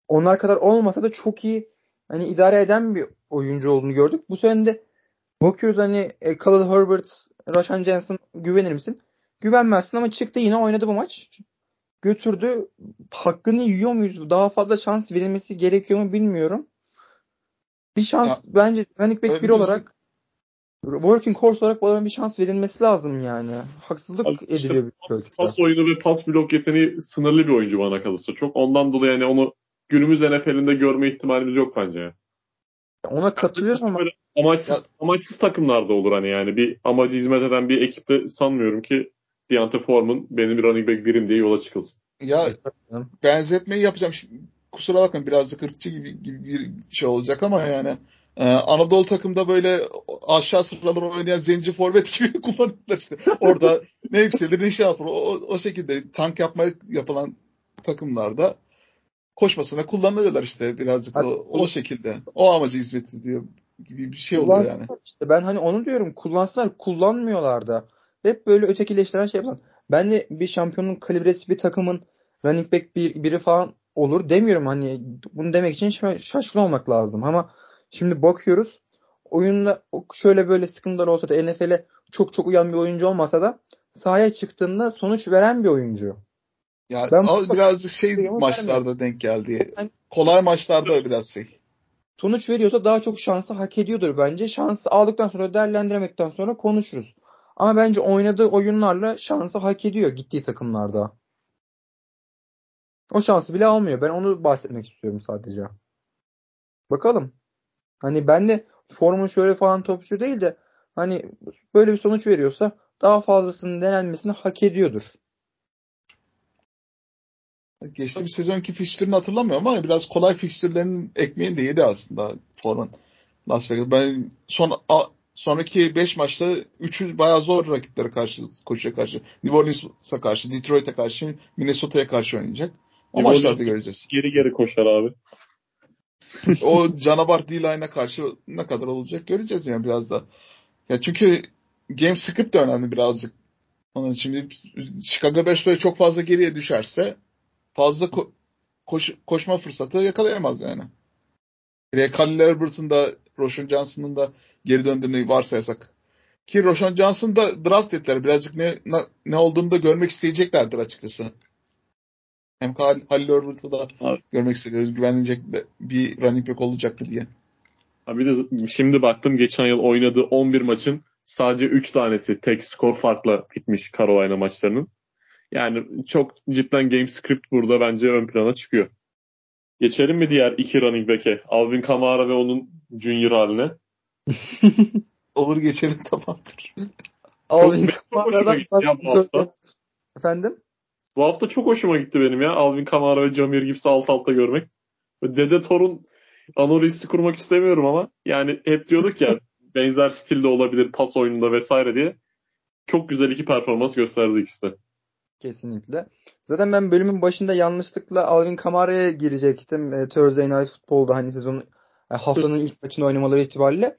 onlar kadar olmasa da çok iyi hani idare eden bir oyuncu olduğunu gördük. Bu sene de bakıyoruz hani e, Khalil Herbert, Rashan Jensen güvenir misin? Güvenmezsin ama çıktı yine oynadı bu maç götürdü. Hakkını yiyor muyuz? Daha fazla şans verilmesi gerekiyor mu bilmiyorum. Bir şans ya, bence running back biri olarak working course olarak bu bir şans verilmesi lazım yani. Haksızlık Abi ediliyor bir pas, pas oyunu ve pas blok yeteneği sınırlı bir oyuncu bana kalırsa. Çok ondan dolayı yani onu günümüz NFL'inde görme ihtimalimiz yok bence. Ona katılıyorum ama amaçsız, ya, amaçsız takımlarda olur hani yani bir amacı hizmet eden bir ekipte sanmıyorum ki Deontay Foreman benim bir running back birim diye yola çıkılsın. Ya benzetmeyi yapacağım. Şimdi, kusura bakmayın birazcık ırkçı gibi, gibi bir şey olacak ama yani ee, Anadolu takımda böyle aşağı sıraları oynayan zenci forvet *laughs* gibi kullanırlar işte. Orada ne yükselir ne şey yapar. O, o şekilde tank yapmaya yapılan takımlarda koşmasına kullanıyorlar işte birazcık o, o şekilde. O amacı hizmet ediyor gibi bir şey oluyor yani. İşte ben hani onu diyorum kullansınlar kullanmıyorlar da. Hep böyle ötekileştiren şey yapılan. Ben de bir şampiyonun kalibresi bir takımın running back bir, biri falan olur demiyorum. Hani bunu demek için şaşkın olmak lazım. Ama şimdi bakıyoruz oyunda şöyle böyle sıkıntılar olsa da NFL'e çok çok uyan bir oyuncu olmasa da sahaya çıktığında sonuç veren bir oyuncu. Ya ben o birazcık şey maçlarda denk geldi. Yani, Kolay maçlarda biraz şey. Sonuç veriyorsa daha çok şansı hak ediyordur bence. Şansı aldıktan sonra değerlendiremekten sonra konuşuruz. Ama bence oynadığı oyunlarla şansı hak ediyor gittiği takımlarda. O şansı bile almıyor. Ben onu bahsetmek istiyorum sadece. Bakalım. Hani ben de formun şöyle falan topçu değil de hani böyle bir sonuç veriyorsa daha fazlasının denenmesini hak ediyordur. Geçtiğimiz sezonki fikstürünü hatırlamıyorum ama biraz kolay fikstürlerin ekmeğini de yedi aslında Foreman. Las Vegas. Ben son sonraki 5 maçta 3'ü bayağı zor rakiplere karşı koşuya karşı. New Orleans'a karşı, Detroit'e karşı, Minnesota'ya karşı oynayacak. O New maçlarda göreceğiz. Geri geri koşar abi. o canavar D-line'a karşı ne kadar olacak göreceğiz yani biraz da. Ya çünkü game script de önemli birazcık. Onun için Chicago Bears böyle çok fazla geriye düşerse fazla ko- koş- koşma fırsatı yakalayamaz yani. Khalil Herbert'ın da Roshan Johnson'ın da geri döndüğünü varsayarsak. Ki Roshan Johnson da draft ettiler. Birazcık ne, ne, ne olduğunu da görmek isteyeceklerdir açıkçası. Hem Hal, Halil Herbert'ı da Abi. görmek istiyoruz. Güvenilecek bir running back olacak mı diye. Abi de şimdi baktım geçen yıl oynadığı 11 maçın sadece 3 tanesi tek skor farkla bitmiş Carolina maçlarının. Yani çok cidden game script burada bence ön plana çıkıyor. Geçelim mi diğer iki running back'e? Alvin Kamara ve onun junior haline. *laughs* Olur geçelim tamamdır. Alvin Kamara'dan Efendim? Bu hafta çok hoşuma gitti benim ya. Alvin Kamara ve Jamir Gibbs'i alt alta görmek. Dede Torun anorisi kurmak istemiyorum ama yani hep diyorduk ya *laughs* benzer stilde olabilir pas oyununda vesaire diye. Çok güzel iki performans gösterdi ikisi. Kesinlikle. Zaten ben bölümün başında yanlışlıkla Alvin Kamara'ya girecektim. E, Thursday Night Football'da hani sezonun e, haftanın ilk maçını oynamaları itibariyle.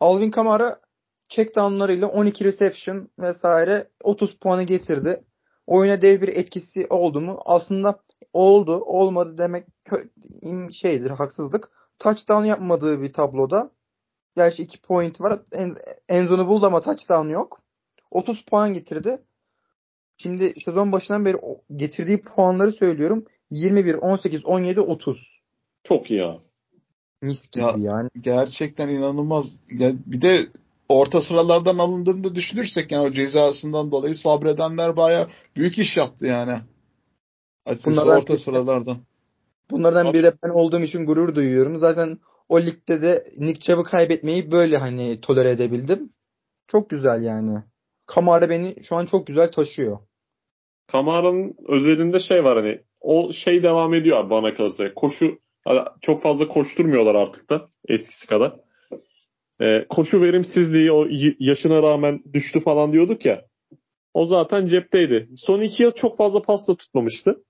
Alvin Kamara check down'larıyla 12 reception vesaire 30 puanı getirdi. Oyuna dev bir etkisi oldu mu? Aslında oldu. Olmadı demek şeydir, haksızlık. Touchdown yapmadığı bir tabloda. Gerçi 2 point var. En, en zonu buldu ama touchdown yok. 30 puan getirdi. Şimdi sezon başından beri getirdiği puanları söylüyorum. 21, 18, 17, 30. Çok iyi ya. Mis gibi Ya, yani. Gerçekten inanılmaz. Ya bir de orta sıralardan alındığını da düşünürsek yani o cezasından dolayı sabredenler baya büyük iş yaptı yani. Açıkçası Bunlardan orta sıralardan. Bunlardan biri de ben olduğum için gurur duyuyorum. Zaten o ligde de Nick Chubb'ı kaybetmeyi böyle hani tolere edebildim. Çok güzel yani. Kamara beni şu an çok güzel taşıyor. Kamara'nın özelinde şey var hani o şey devam ediyor bana kalırsa. Koşu hani çok fazla koşturmuyorlar artık da eskisi kadar. Ee, koşu verimsizliği o yaşına rağmen düştü falan diyorduk ya. O zaten cepteydi. Son iki yıl çok fazla pasla tutmamıştı.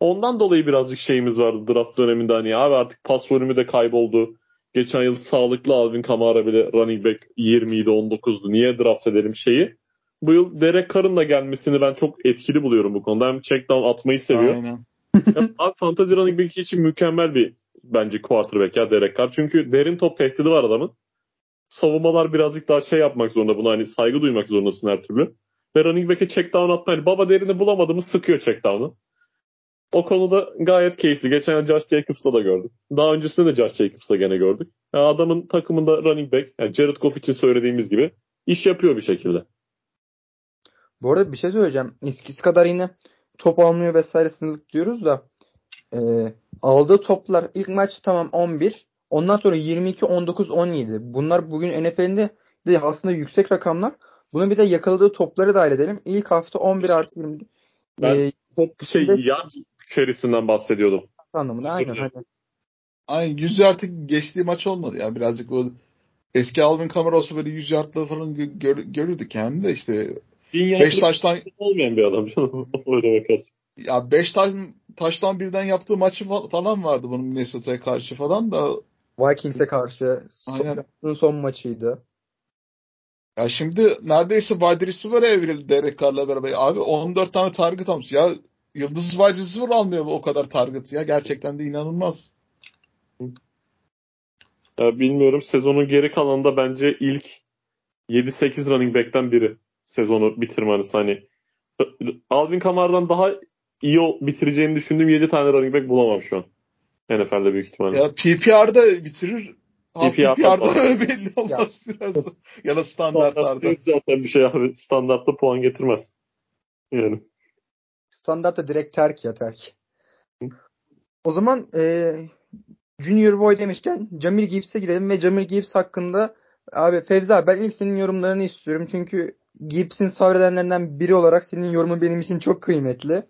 Ondan dolayı birazcık şeyimiz vardı draft döneminde hani abi artık pas volümü de kayboldu. Geçen yıl sağlıklı Alvin Kamara bile running back 20 idi 19'du. Niye draft edelim şeyi? Bu yıl Derek Carr'ın da gelmesini ben çok etkili buluyorum bu konuda. Hem check down atmayı seviyor. Aynen. *laughs* Abi fantasy running back için mükemmel bir bence quarterback ya Derek Carr. Çünkü derin top tehdidi var adamın. Savunmalar birazcık daha şey yapmak zorunda. Buna hani saygı duymak zorundasın her türlü. Ve running back'e check down atma. Hani baba derini bulamadı mı sıkıyor check down'u. O konuda gayet keyifli. Geçen yıl Josh Jacobs'la da gördük. Daha öncesinde de Josh Jacobs'la gene gördük. Ya adamın takımında running back, yani Jared Goff için söylediğimiz gibi iş yapıyor bir şekilde. Bu arada bir şey söyleyeceğim. Eskisi kadar yine top almıyor vesaire sınırlık diyoruz da e, aldığı toplar ilk maç tamam 11. Ondan sonra 22, 19, 17. Bunlar bugün NFL'inde de aslında yüksek rakamlar. Bunu bir de yakaladığı topları dahil edelim. İlk hafta 11 artı 20. Ben- E, Top şey yard içerisinden bahsediyordum. anlamında aynen. Hani. Aynen 100 yardlık geçtiği maç olmadı ya. Birazcık bu eski Alvin Kamara olsa böyle 100 yardlığı falan gö- gör, görürdük yani de işte Bin 5 yardlık taştan olmayan bir adam canım. *laughs* Öyle bakarsın. ya 5 taş, taştan birden yaptığı maçı fa- falan vardı bunun Minnesota'ya karşı falan da Vikings'e karşı Aynen. son, son maçıydı. ya şimdi neredeyse wide receiver'a evrildi Derek Carr'la beraber. Abi 14 tane target almış. Ya yıldız wide receiver almıyor o kadar target ya. Gerçekten de inanılmaz. Ya bilmiyorum sezonun geri kalanında bence ilk 7-8 running back'ten biri sezonu bitirmeniz hani Alvin Kamar'dan daha iyi bitireceğini düşündüğüm 7 tane running back bulamam şu an. NFL'de büyük ihtimalle. Ya PPR'da bitirir. PPR'da PPR'da *laughs* belli olmaz biraz da. Ya da standartlarda. Zaten bir şey abi. Standartta puan getirmez. Yani. Standartta direkt terk ya terk. O zaman e, Junior Boy demişken Jamil Gibbs'e girelim ve Jamil Gibbs hakkında abi Fevzi abi ben ilk senin yorumlarını istiyorum. Çünkü Gibbs'in sabredenlerinden biri olarak senin yorumun benim için çok kıymetli.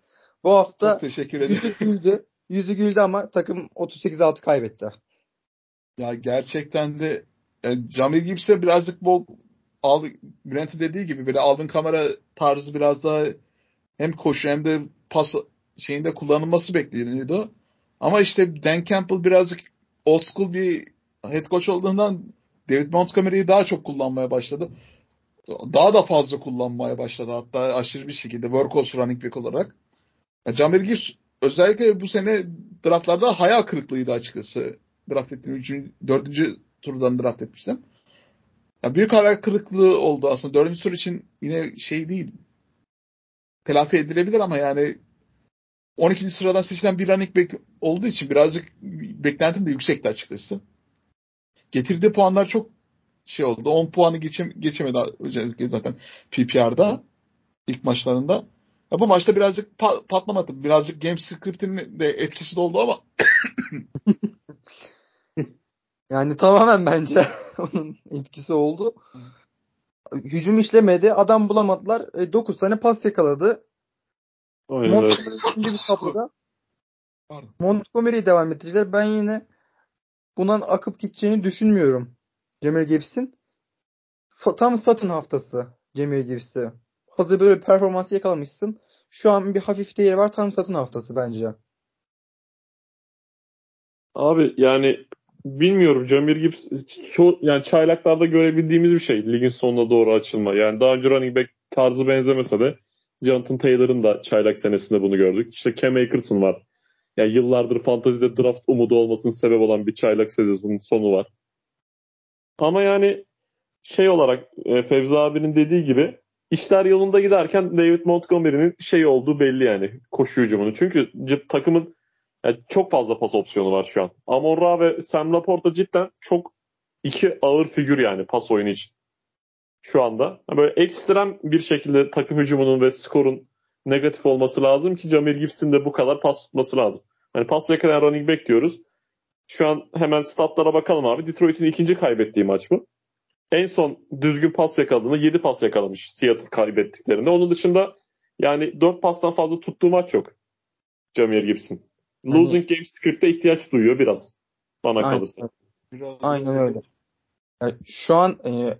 Bu hafta Çok teşekkür ederim. yüzü güldü. Yüzü güldü ama takım 38-6 kaybetti. Ya gerçekten de e, Jamil Gibbs'e birazcık bu Al, Brent'in dediği gibi böyle Alvin Kamara tarzı biraz daha hem koşu hem de pas şeyinde kullanılması bekleniyordu. Ama işte Dan Campbell birazcık old school bir head coach olduğundan David Montgomery'yi daha çok kullanmaya başladı. Daha da fazla kullanmaya başladı hatta aşırı bir şekilde workhorse running back olarak. Ya Jamil Gibbs özellikle bu sene draftlarda hayal kırıklığıydı açıkçası. Draft ettiğim 3. 4. turdan draft etmiştim. Ya büyük hayal kırıklığı oldu aslında. 4. tur için yine şey değil. Telafi edilebilir ama yani 12. sıradan seçilen bir running back olduğu için birazcık beklentim de yüksekti açıkçası. Getirdiği puanlar çok şey oldu. 10 puanı geçem geçemedi özellikle zaten PPR'da ilk maçlarında. Ya bu maçta birazcık pa- patlamadı. Birazcık game script'inin de etkisi de oldu ama *laughs* Yani tamamen bence *laughs* onun etkisi oldu. Hücum işlemedi. Adam bulamadılar. 9 tane pas yakaladı. Montgomery ikinci bir. Pardon. Montgomery'yi devam ettirecekler. Ben yine bundan akıp gideceğini düşünmüyorum. Cemil Gibbs'in. Tam satın haftası Cemil Gibbs'i. Hazır böyle performansı yakalamışsın. Şu an bir hafif değeri var. Tam satın haftası bence. Abi yani bilmiyorum Jamir Gibbs çok yani çaylaklarda görebildiğimiz bir şey ligin sonuna doğru açılma. Yani daha önce running back tarzı benzemese de Jonathan Taylor'ın da çaylak senesinde bunu gördük. İşte Cam Akers'ın var. Yani yıllardır fantazide draft umudu olmasının sebep olan bir çaylak sezonun sonu var. Ama yani şey olarak e, Fevzi abinin dediği gibi işler yolunda giderken David Montgomery'nin şey olduğu belli yani koşu hücumunu. Çünkü takımın yani çok fazla pas opsiyonu var şu an. Amon Ra ve Sam Laporta cidden çok iki ağır figür yani pas oyunu için. Şu anda. Böyle ekstrem bir şekilde takım hücumunun ve skorun negatif olması lazım ki Jamir Gibson de bu kadar pas tutması lazım. Hani pas yakalayan running back diyoruz. Şu an hemen statlara bakalım abi. Detroit'in ikinci kaybettiği maç bu. En son düzgün pas yakaladığında 7 pas yakalamış Seattle kaybettiklerinde. Onun dışında yani 4 pastan fazla tuttuğu maç yok. Jamir Gibson. Losing game script'e ihtiyaç duyuyor biraz. Bana Aynen. kalırsa. Biraz Aynen öyle. Yani şu an e,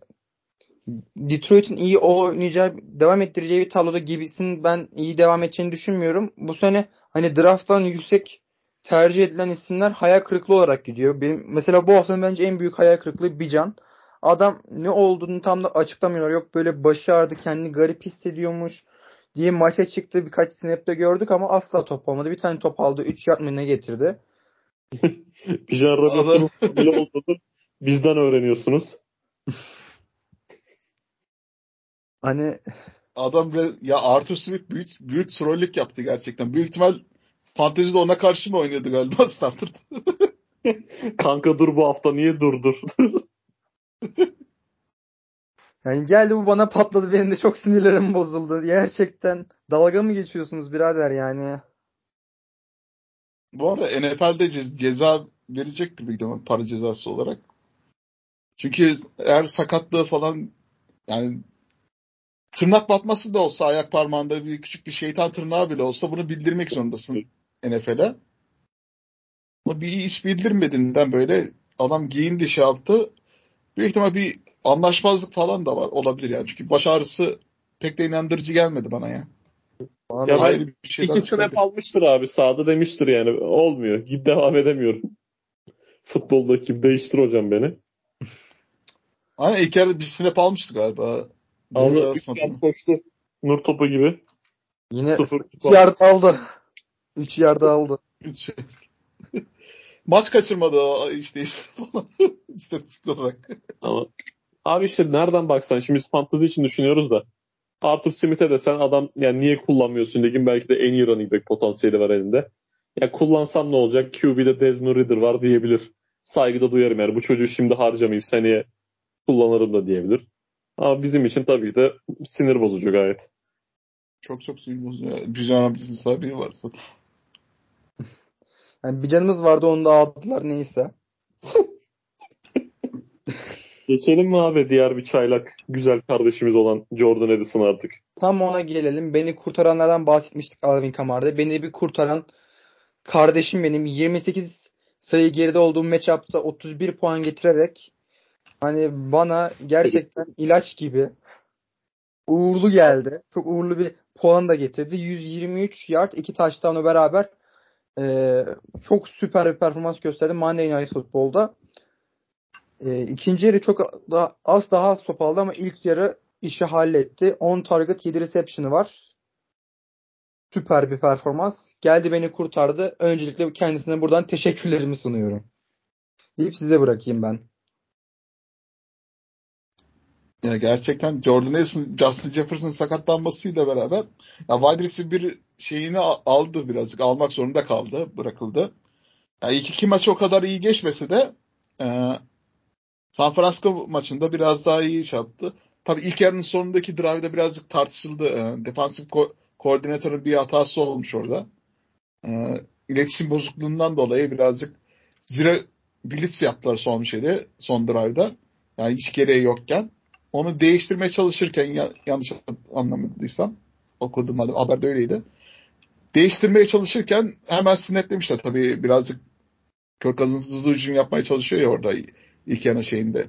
Detroit'in iyi oynayacağı, devam ettireceği bir tabloda gibisin ben iyi devam edeceğini düşünmüyorum. Bu sene hani drafttan yüksek tercih edilen isimler hayal kırıklığı olarak gidiyor. Benim mesela bu haftanın bence en büyük hayal kırıklığı Bijan. Adam ne olduğunu tam da açıklamıyor. Yok böyle başı ağrıdı, kendini garip hissediyormuş diye maça çıktı. Birkaç snap'te gördük ama asla top olmadı. Bir tane top aldı. 3 yard ne getirdi. Bijan Robinson'un ne olduğunu bizden öğreniyorsunuz. Hani Adam re- ya Arthur Smith büyük büyük trollük yaptı gerçekten. Büyük ihtimal fantezide ona karşı mı oynadı galiba *laughs* starter'da? Kanka dur bu hafta niye durdur? Yani geldi bu bana patladı. Benim de çok sinirlerim bozuldu. Gerçekten dalga mı geçiyorsunuz birader yani? Bu arada NFL'de ce- ceza verecektir büyük ihtimal para cezası olarak. Çünkü eğer sakatlığı falan yani tırnak batması da olsa ayak parmağında bir küçük bir şeytan tırnağı bile olsa bunu bildirmek zorundasın NFL'e. Ama bir iş bildirmediğinden böyle adam giyindi şey yaptı. Büyük ihtimal bir anlaşmazlık falan da var olabilir yani. Çünkü baş ağrısı pek de inandırıcı gelmedi bana ya. Bana Ya Ayrı bir şeyden İki snap almıştır abi sağda demiştir yani. Olmuyor. Git devam edemiyorum. *laughs* Futboldaki değiştir hocam beni. Aynen ilk yarıda bir snap almıştı galiba. Aldı. Koştu. Nur topu gibi. Yine Sıfır. 3 yard aldı. 3 yard aldı. Üç. *laughs* Maç kaçırmadı o işte falan. *laughs* İstatistik olarak. Ama abi işte nereden baksan şimdi biz fantezi için düşünüyoruz da Arthur Smith'e de sen adam yani niye kullanmıyorsun ligin belki de en iyi running back potansiyeli var elinde. Ya kullansam ne olacak? QB'de Desmond Ridder var diyebilir. Saygıda duyarım yani bu çocuğu şimdi harcamayayım seneye kullanırım da diyebilir. Ama bizim için tabii de sinir bozucu gayet. Çok çok sinir bozucu. Pijama bizim sahibi varsa. Yani bir canımız vardı onu da aldılar neyse. *laughs* Geçelim mi abi diğer bir çaylak güzel kardeşimiz olan Jordan Edison artık. Tam ona gelelim. Beni kurtaranlardan bahsetmiştik Alvin Kamar'da. Beni bir kurtaran kardeşim benim 28 sayı geride olduğum matchup'ta 31 puan getirerek hani bana gerçekten ilaç gibi uğurlu geldi. Çok uğurlu bir puan da getirdi. 123 yard iki touchdown'u beraber eee, çok süper bir performans gösterdi Monday Night Football'da. Eee ikinci yarı çok daha, az daha az top aldı ama ilk yarı işi halletti. 10 target 7 reception'ı var. Süper bir performans. Geldi beni kurtardı. Öncelikle kendisine buradan teşekkürlerimi sunuyorum. Deyip size bırakayım ben. Ya gerçekten Jordan Edison, Justin Jefferson sakatlanmasıyla beraber ya wide receiver şeyini aldı birazcık. Almak zorunda kaldı. Bırakıldı. Ya ilk iki maç o kadar iyi geçmese de e, San Francisco maçında biraz daha iyi iş yaptı. Tabii ilk yarının sonundaki drive'da birazcık tartışıldı. E, defansif ko- koordinatörün bir hatası olmuş orada. E, iletişim bozukluğundan dolayı birazcık zira blitz yaptılar son şeyde, son drive'da. Yani hiç gereği yokken. Onu değiştirmeye çalışırken ya- yanlış anlamadıysam okudum hadi haberde öyleydi. Değiştirmeye çalışırken hemen sinetlemişler tabii birazcık Kirk Cousins hızlı hücum yapmaya çalışıyor ya orada ilk yana şeyinde.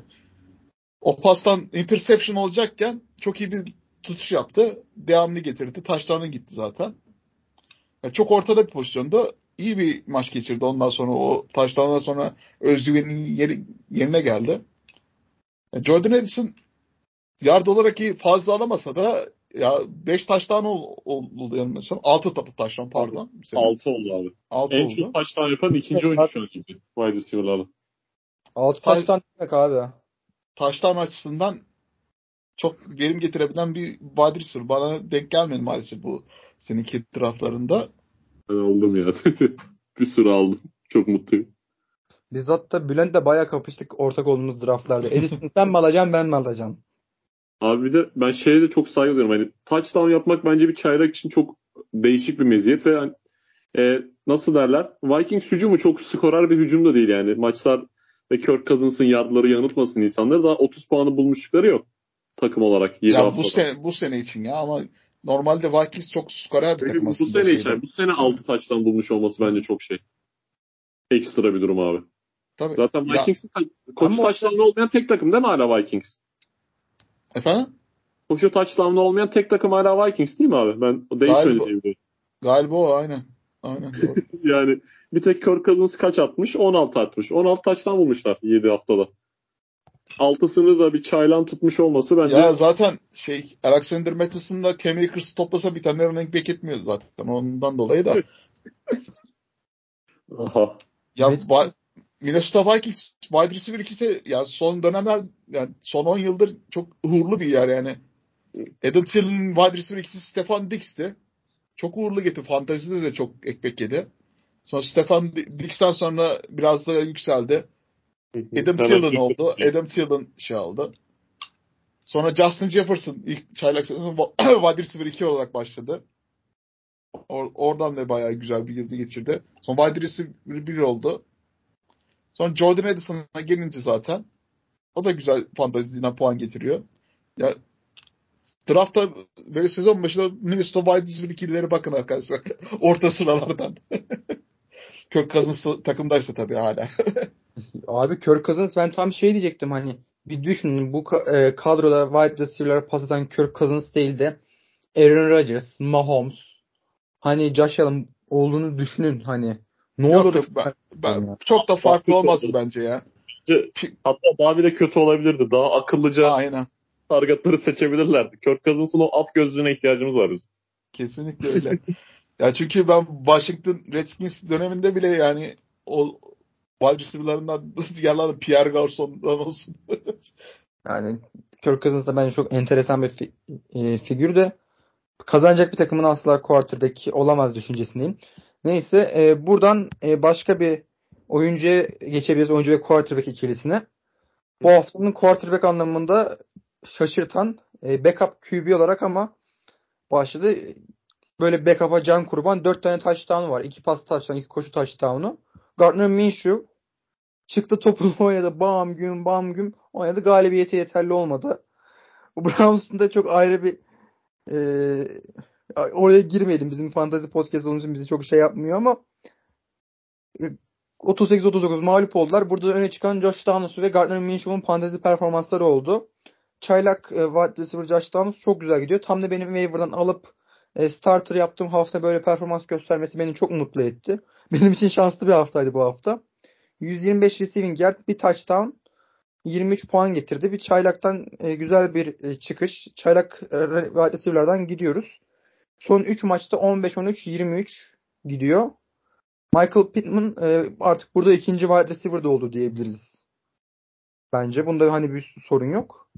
O pastan interception olacakken çok iyi bir tutuş yaptı. Devamlı getirdi. Taşlarına gitti zaten. Yani çok ortada bir pozisyonda iyi bir maç geçirdi. Ondan sonra o taşlarından sonra özgüvenin yeri, yerine geldi. Yani Jordan Edison yard olarak iyi fazla alamasa da ya 5 taştan ol, oldu yanılmıyorsam. 6 tatlı taştan pardon. 6 oldu abi. 6 En oldu. çok taştan yapan ikinci oyuncu şu an gibi. Wide receiver'larla. 6 Tay- taştan demek abi. Taştan açısından çok verim getirebilen bir wide receiver. Bana denk gelmedi maalesef bu seninki draftlarında. Ben aldım ya. *laughs* bir sürü aldım. Çok mutluyum. Biz hatta Bülent'le bayağı kapıştık ortak olduğumuz draftlarda. Edison sen mi alacaksın ben mi alacağım? Abi bir de ben şeye de çok saygı duyuyorum. Hani touchdown yapmak bence bir çaylak için çok değişik bir meziyet ve hani, e, nasıl derler? Vikings hücumu çok skorer bir hücum da değil yani. Maçlar ve Kirk Cousins'ın yardları yanıltmasın insanları. Daha 30 puanı bulmuşlukları yok takım olarak. Ya haftada. bu sene bu sene için ya ama normalde Vikings çok skorer bir takım aslında. Bu sene için. Bu sene 6 taçtan bulmuş olması bence çok şey. Ekstra bir durum abi. Tabii. Zaten Vikings'in koçu taçlanlı olmayan tek takım değil mi hala Vikings? Efendim? Koşu touchdown'lı olmayan tek takım hala Vikings değil mi abi? Ben o değil galiba, Galiba o aynen. Aynen doğru. *laughs* yani bir tek Kirk Cousins kaç atmış? 16 atmış. 16 taçtan bulmuşlar 7 haftada. Altısını da bir çaylan tutmuş olması bence. Ya zaten şey Alexander Mattison'da da Cam Akers'ı toplasa bir tane running back etmiyor zaten. Ondan dolayı da. *laughs* Aha. Ya evet. Minnesota Vikings wide receiver ikisi ya son dönemler yani son 10 yıldır çok uğurlu bir yer yani. Adam Thielen wide receiver ikisi Stefan Dix'ti. Çok uğurlu gitti. Fantezide de çok ekmek yedi. Sonra Stefan Dix'ten sonra biraz daha yükseldi. Adam Thielen oldu. Adam Thielen şey aldı. Sonra Justin Jefferson ilk çaylak sezonu *clears throat* wide receiver 2 olarak başladı. Or- oradan da bayağı güzel bir yıldı geçirdi. Sonra wide receiver 1 oldu. Sonra Jordan Edison'a gelince zaten o da güzel fantaziden puan getiriyor. Ya draftta böyle sezon başında Minnesota Vikings ikilileri bakın arkadaşlar. *laughs* Orta sıralardan. *laughs* Kirk Cousins takımdaysa tabii hala. *laughs* Abi Kirk Cousins ben tam şey diyecektim hani bir düşünün bu e, kadroda wide receiver'lara pas atan Kirk Cousins değil de Aaron Rodgers, Mahomes hani Josh Allen olduğunu düşünün hani ne yok, olur yok, ben, ben, çok da farklı olmazdı bence ya. Hatta daha bir de kötü olabilirdi. Daha akıllıca Aynen. targetları seçebilirlerdi. Kirk Cousins'ın o at gözlüğüne ihtiyacımız var bizim. Kesinlikle öyle. *laughs* ya çünkü ben Washington Redskins döneminde bile yani o wide receiver'larından *laughs* yararlı Pierre Garçon'dan olsun. *laughs* yani Kirk Cousins da bence çok enteresan bir fi, e, figür de kazanacak bir takımın asla quarterback olamaz düşüncesindeyim. Neyse e, buradan e, başka bir oyuncuya geçebiliriz. Oyuncu ve quarterback ikilisine. Bu haftanın quarterback anlamında şaşırtan e, backup QB olarak ama başladı. Böyle backup'a can kurban. Dört tane touchdown'u var. İki pas touchdown, iki koşu touchdown'u. Gardner Minshew çıktı topunu *laughs* oynadı. Bam güm bam güm oynadı. Galibiyete yeterli olmadı. Browns'un da çok ayrı bir e, oraya girmeyelim. Bizim fantazi podcast onun için bizi çok şey yapmıyor ama 38-39 e, mağlup oldular. Burada öne çıkan Josh Downs ve Gardner Minshew'un fantazi performansları oldu. Çaylak e, wide receiver Josh Downs çok güzel gidiyor. Tam da benim waiver'dan alıp e, starter yaptığım hafta böyle performans göstermesi beni çok mutlu etti. *laughs* Benim için şanslı bir haftaydı bu hafta. 125 receiving yard, bir touchdown, 23 puan getirdi. Bir çaylaktan e, güzel bir e, çıkış. Çaylak e, wide receiver'lardan gidiyoruz. Son 3 maçta 15-13-23 gidiyor. Michael Pittman e, artık burada ikinci wide receiver de oldu diyebiliriz. Bence bunda hani bir sorun yok.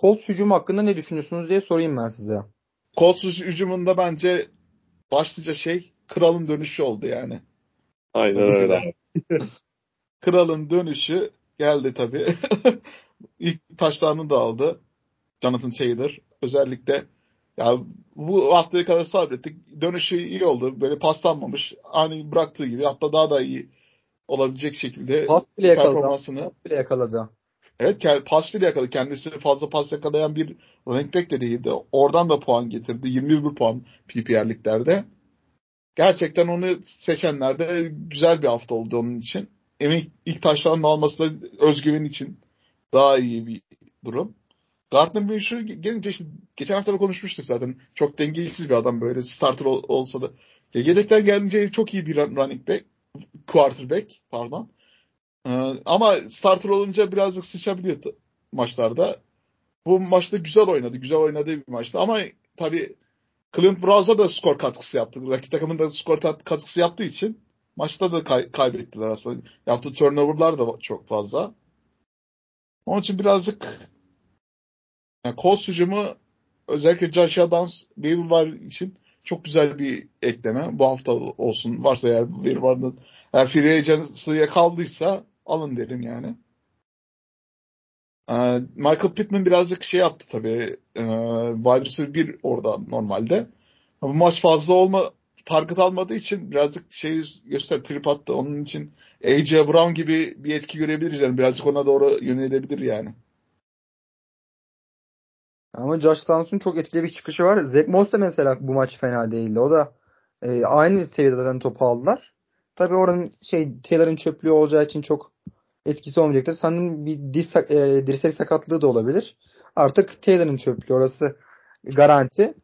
Colts hücumu hakkında ne düşünüyorsunuz diye sorayım ben size. Colts hücumunda bence başlıca şey kralın dönüşü oldu yani. Aynen öyle. *laughs* kralın dönüşü geldi tabii. *laughs* İlk taşlarını da aldı. Jonathan Taylor. Özellikle ya bu haftaya kadar sabrettik. Dönüşü iyi oldu. Böyle paslanmamış. Hani bıraktığı gibi hatta daha da iyi olabilecek şekilde pas bile yakaladı. performansını. Pas bile yakaladı. Evet pas bile yakaladı. Kendisi fazla pas yakalayan bir running back de değildi. Oradan da puan getirdi. 21 puan PPR'liklerde. Gerçekten onu seçenlerde güzel bir hafta oldu onun için. Emin ilk taşlarının alması da özgüven için daha iyi bir durum. Gardner Minshew gelince işte geçen hafta da konuşmuştuk zaten. Çok dengesiz bir adam böyle starter ol, olsa da. Ya yedekten gelince çok iyi bir running back. Quarterback pardon. Ee, ama starter olunca birazcık sıçabiliyor maçlarda. Bu maçta güzel oynadı. Güzel oynadığı bir maçtı. Ama tabii Clint Brows'a da skor katkısı yaptı. Rakip takımın da skor katkısı yaptığı için maçta da kay- kaybettiler aslında. Yaptığı turnover'lar da çok fazla. Onun için birazcık Yani Colts hücumu özellikle Joshua Downs waiver var için çok güzel bir ekleme. Bu hafta olsun. Varsa eğer waiver vardı. Eğer free agency'ye kaldıysa alın derim yani. Ee, Michael Pittman birazcık şey yaptı tabii. Ee, wide receiver 1 orada normalde. Bu maç fazla olma target almadığı için birazcık şey göster trip attı. Onun için AJ Brown gibi bir etki görebiliriz yani. Birazcık ona doğru yönelebilir yani. Ama Josh Downs'un çok etkili bir çıkışı var. Zach Moss da mesela bu maç fena değildi. O da e, aynı seviyede zaten topu aldılar. Tabii oranın şey Taylor'ın çöplüğü olacağı için çok etkisi olmayacaktır. Sanırım bir diz, e, dirsek sakatlığı da olabilir. Artık Taylor'ın çöplüğü orası garanti.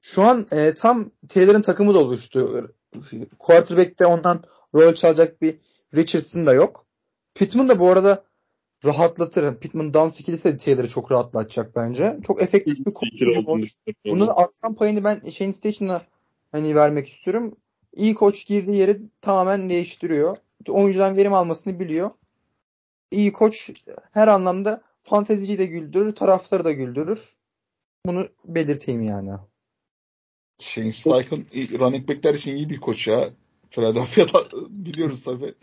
Şu an e, tam Taylor'ın takımı da oluştu. Quarterback'te ondan rol çalacak bir Richardson da yok. Pittman da bu arada rahatlatır. Pittman Downs ikilisi de Taylor'ı çok rahatlatacak bence. Çok efektif bir koçu. Bunun aslan payını ben Shane Station'a hani vermek istiyorum. İyi koç girdiği yeri tamamen değiştiriyor. Oyuncudan verim almasını biliyor. İyi koç her anlamda fanteziciyi de güldürür, taraftarı da güldürür. Bunu belirteyim yani. Shane Steichen running backler için iyi bir koç ya. Philadelphia'da *laughs* biliyoruz tabii.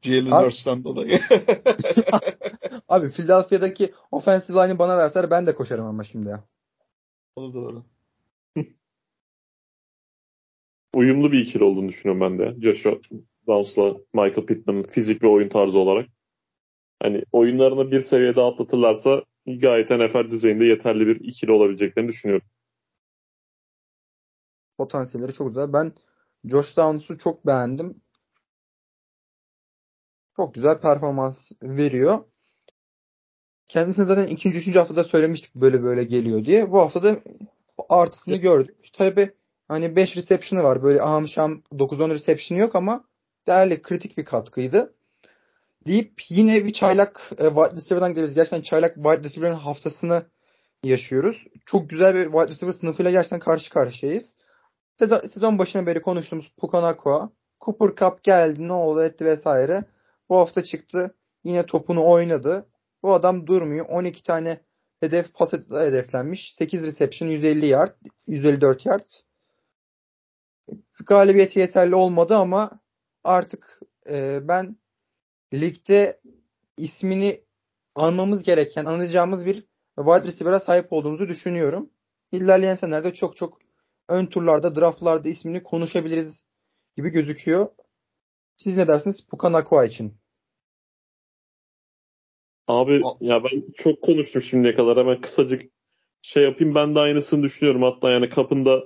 Jalen Hurst'tan dolayı. *laughs* Abi Philadelphia'daki offensive line'i bana verseler ben de koşarım ama şimdi ya. O da doğru. *laughs* Uyumlu bir ikili olduğunu düşünüyorum ben de. Joshua Downs'la Michael Pittman'ın fizik ve oyun tarzı olarak. Hani oyunlarını bir seviyede atlatırlarsa gayet NFL düzeyinde yeterli bir ikili olabileceklerini düşünüyorum. Potansiyelleri çok güzel. Ben Josh Downs'u çok beğendim. Çok güzel performans veriyor. Kendisine zaten ikinci, üçüncü haftada söylemiştik böyle böyle geliyor diye. Bu haftada artısını gördük. Tabi hani 5 reception'ı var. Böyle aham şam 9-10 reception'ı yok ama değerli kritik bir katkıydı. Deyip yine bir çaylak e, wide receiver'dan gidiyoruz. Gerçekten çaylak wide receiver'ın haftasını yaşıyoruz. Çok güzel bir wide receiver sınıfıyla gerçekten karşı karşıyayız. Sezon, sezon başına beri konuştuğumuz Pukanakua, Cooper Cup geldi ne oldu etti vesaire. Bu hafta çıktı. Yine topunu oynadı. Bu adam durmuyor. 12 tane hedef pas hedeflenmiş. 8 reception 150 yard, 154 yard. Galibiyeti yeterli olmadı ama artık e, ben ligde ismini almamız gereken, anlayacağımız bir wide receiver'a sahip olduğumuzu düşünüyorum. İlerleyen senelerde çok çok ön turlarda, draftlarda ismini konuşabiliriz gibi gözüküyor. Siz ne dersiniz Pukanakua için? Abi ya ben çok konuştum şimdiye kadar. Hemen kısacık şey yapayım. Ben de aynısını düşünüyorum. Hatta yani kapında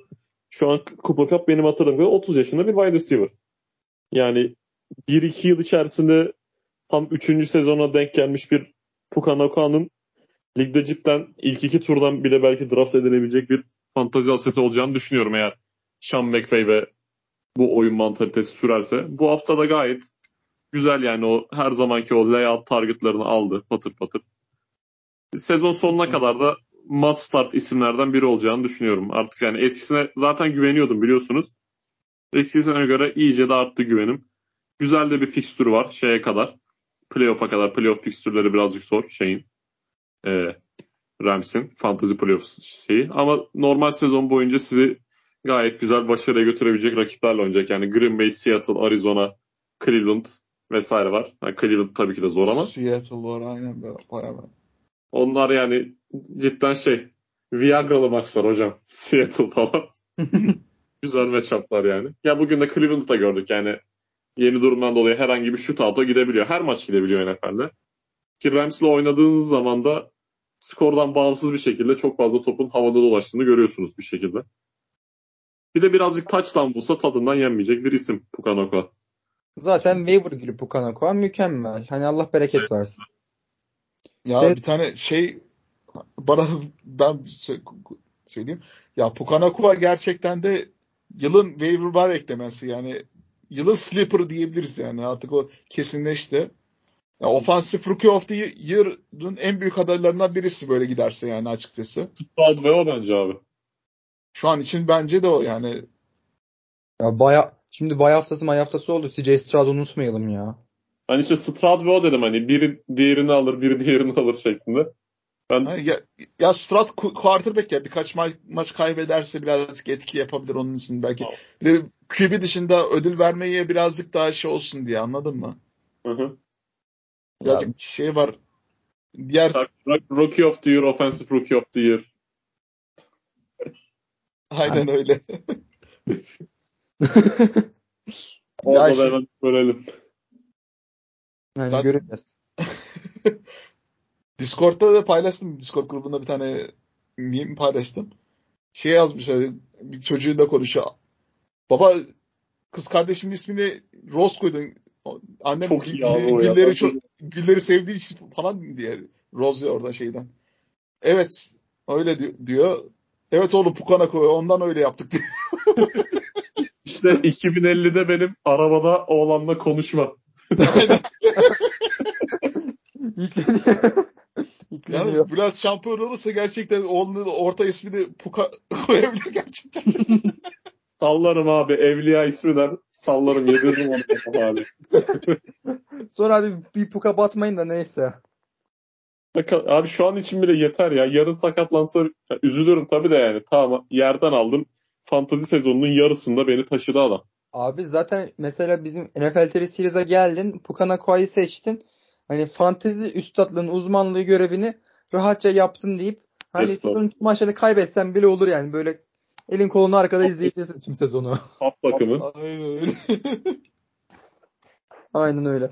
şu an Cooper Cup benim hatırladığım kadar 30 yaşında bir wide receiver. Yani 1-2 yıl içerisinde tam 3. sezona denk gelmiş bir Pukanakua'nın ligde cidden ilk iki turdan bile belki draft edilebilecek bir fantazi aseti olacağını düşünüyorum eğer Sean McVay ve bu oyun mantalitesi sürerse. Bu hafta da gayet güzel yani o her zamanki o layout targetlarını aldı patır patır. Sezon sonuna kadar da must start isimlerden biri olacağını düşünüyorum. Artık yani eskisine zaten güveniyordum biliyorsunuz. Eskisine göre iyice de arttı güvenim. Güzel de bir fikstürü var şeye kadar. Playoff'a kadar. Playoff fikstürleri birazcık zor şeyin. E, Rams'in fantasy playoff şeyi. Ama normal sezon boyunca sizi gayet güzel başarıya götürebilecek rakiplerle oynayacak. Yani Green Bay, Seattle, Arizona, Cleveland vesaire var. Yani Cleveland tabii ki de zor ama. Seattle var aynen bayağı var. Onlar yani cidden şey Viagra'lı maçlar hocam. *laughs* Seattle falan. *laughs* Güzel matchuplar yani. Ya bugün de Cleveland'da gördük yani yeni durumdan dolayı herhangi bir shootout'a gidebiliyor. Her maç gidebiliyor NFL'de. Ki Rams'le oynadığınız zaman da skordan bağımsız bir şekilde çok fazla topun havada dolaştığını görüyorsunuz bir şekilde. Bir de birazcık touchdown bulsa tadından yenmeyecek bir isim Pukanoko. Zaten waiver gibi Pukanoko mükemmel. Hani Allah bereket versin. Ya evet. bir tane şey bana *laughs* ben söyleyeyim. Ya Pukanakua gerçekten de yılın waiver bar eklemesi yani yılın sleeper diyebiliriz yani artık o kesinleşti. Ya offensive Rookie of the Year'ın en büyük adaylarından birisi böyle giderse yani açıkçası. Stroud ve o bence abi. Şu an için bence de o yani. Ya baya şimdi bay haftası may haftası oldu. CJ Stroud'u unutmayalım ya. Hani işte Stroud ve o dedim hani biri diğerini alır biri diğerini alır şeklinde. Ben Ha, ya, ya ku- quarterback ya birkaç ma- maç kaybederse birazcık etki yapabilir onun için belki. Tamam. Bir de QB dışında ödül vermeye birazcık daha şey olsun diye anladın mı? Hı hı. Birazcık şey var. Diğer Rookie of the Year, Offensive Rookie of the Year. aynen öyle. *laughs* *laughs* Orada Ya da hemen bölelim. Yani Zaten- göreceğiz. *laughs* Discord'da da paylaştım. Discord grubunda bir tane meme paylaştım. Şey yazmış hani, bir çocuğuyla konuşuyor. Baba kız kardeşimin ismini Rose koydun. Annem Çok iyi ya. gülleri Ben çok gülleri sevdiği için falan diye Rose orada şeyden. Evet öyle di- diyor. Evet oğlum Pukana koy ondan öyle yaptık diyor. *laughs* İşte 2050'de benim arabada oğlanla konuşma. Yükleniyor. Yükleniyor. Yani biraz şampiyon olursa gerçekten oğlunun orta ismini Puka *laughs* koyabilir gerçekten. Sallarım abi. Evliya isminden sallarım. Yediririm onu abi. Sonra abi bir puka batmayın da neyse. Abi şu an için bile yeter ya. Yarın sakatlansa ya üzülürüm tabii de yani. Tamam yerden aldım. Fantazi sezonunun yarısında beni taşıdı adam. Abi zaten mesela bizim NFL Series'e geldin. Pukana Koa'yı seçtin. Hani fantezi üstadlığın uzmanlığı görevini rahatça yaptım deyip hani sezon maçlarını kaybetsen bile olur yani böyle elin kolunu arkada izleyebilirsin tüm sezonu. Pas takımı. *laughs* Aynen öyle. Aynen öyle.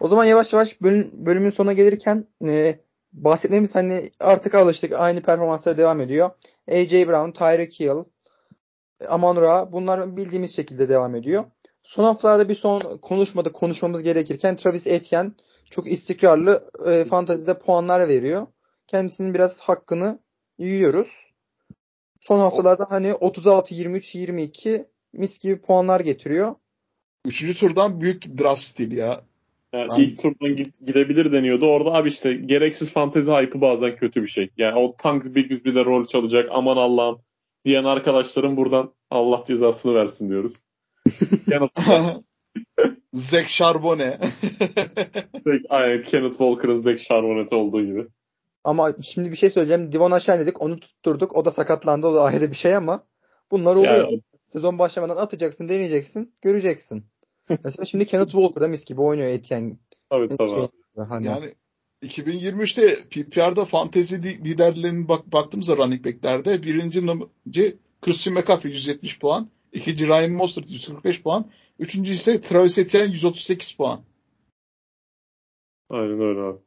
O zaman yavaş yavaş bölüm, bölümün sonuna gelirken e, bahsetmemiz hani artık alıştık. Aynı performanslara devam ediyor. AJ Brown, Tyreek Hill, Amon Ra bunlar bildiğimiz şekilde devam ediyor. Son haftalarda bir son konuşmada konuşmamız gerekirken Travis Etienne çok istikrarlı e, fantazide puanlar veriyor. Kendisinin biraz hakkını yiyoruz. Son haftalarda hani 36, 23, 22 mis gibi puanlar getiriyor. Üçüncü turdan büyük draft stili ya. Yani Abi- ilk turdan gid- gidebilir deniyordu. Orada abi işte gereksiz fantezi hype'ı bazen kötü bir şey. Yani o tank bir bir de rol çalacak aman Allah'ım diyen arkadaşlarım buradan Allah cezasını versin diyoruz. *laughs* Kenneth, *laughs* Zach Charbonnet. *laughs* aynen Kenneth Walker'ın Zach Charbonnet'i olduğu gibi. Ama şimdi bir şey söyleyeceğim. Divon Aşağı dedik. Onu tutturduk. O da sakatlandı. O da ayrı bir şey ama bunlar oluyor. Yani Sezon başlamadan atacaksın, deneyeceksin, göreceksin. Mesela şimdi Kenneth Walker da mis gibi oynuyor Etienne. tabii tabii. Şey, hani. Yani 2023'te PPR'da fantezi li- liderlerinin bak baktığımızda running back'lerde birinci numaracı Christian McCaffrey 170 puan. ikinci Ryan Mostert 145 puan. Üçüncü ise Travis Etienne 138 puan. Aynen öyle abi.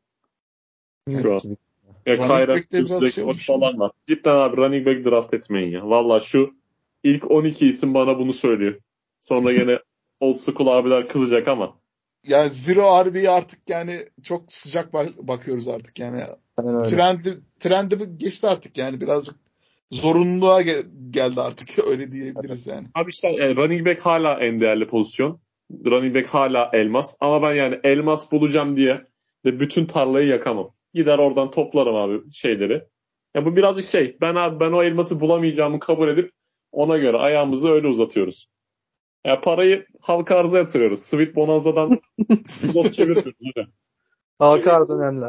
Ya Kayra şey olmuş falan var. Cidden abi running back draft etmeyin ya. Valla şu ilk 12 isim bana bunu söylüyor. Sonra gene *laughs* old school abiler kızacak ama Yani Zero RB'ye artık yani çok sıcak bak- bakıyoruz artık yani. Öyle. Trendi, trendi geçti artık yani birazcık zorunluluğa gel- geldi artık *laughs* öyle diyebiliriz yani. Abi işte e, running back hala en değerli pozisyon. Running back hala elmas. Ama ben yani elmas bulacağım diye de bütün tarlayı yakamam. Gider oradan toplarım abi şeyleri. Ya bu birazcık şey. Ben abi ben o elması bulamayacağımı kabul edip ona göre ayağımızı öyle uzatıyoruz. Ya parayı halka arıza yatırıyoruz. Sweet Bonanza'dan boz çeviriyoruz. öyle. Halka arz önemli.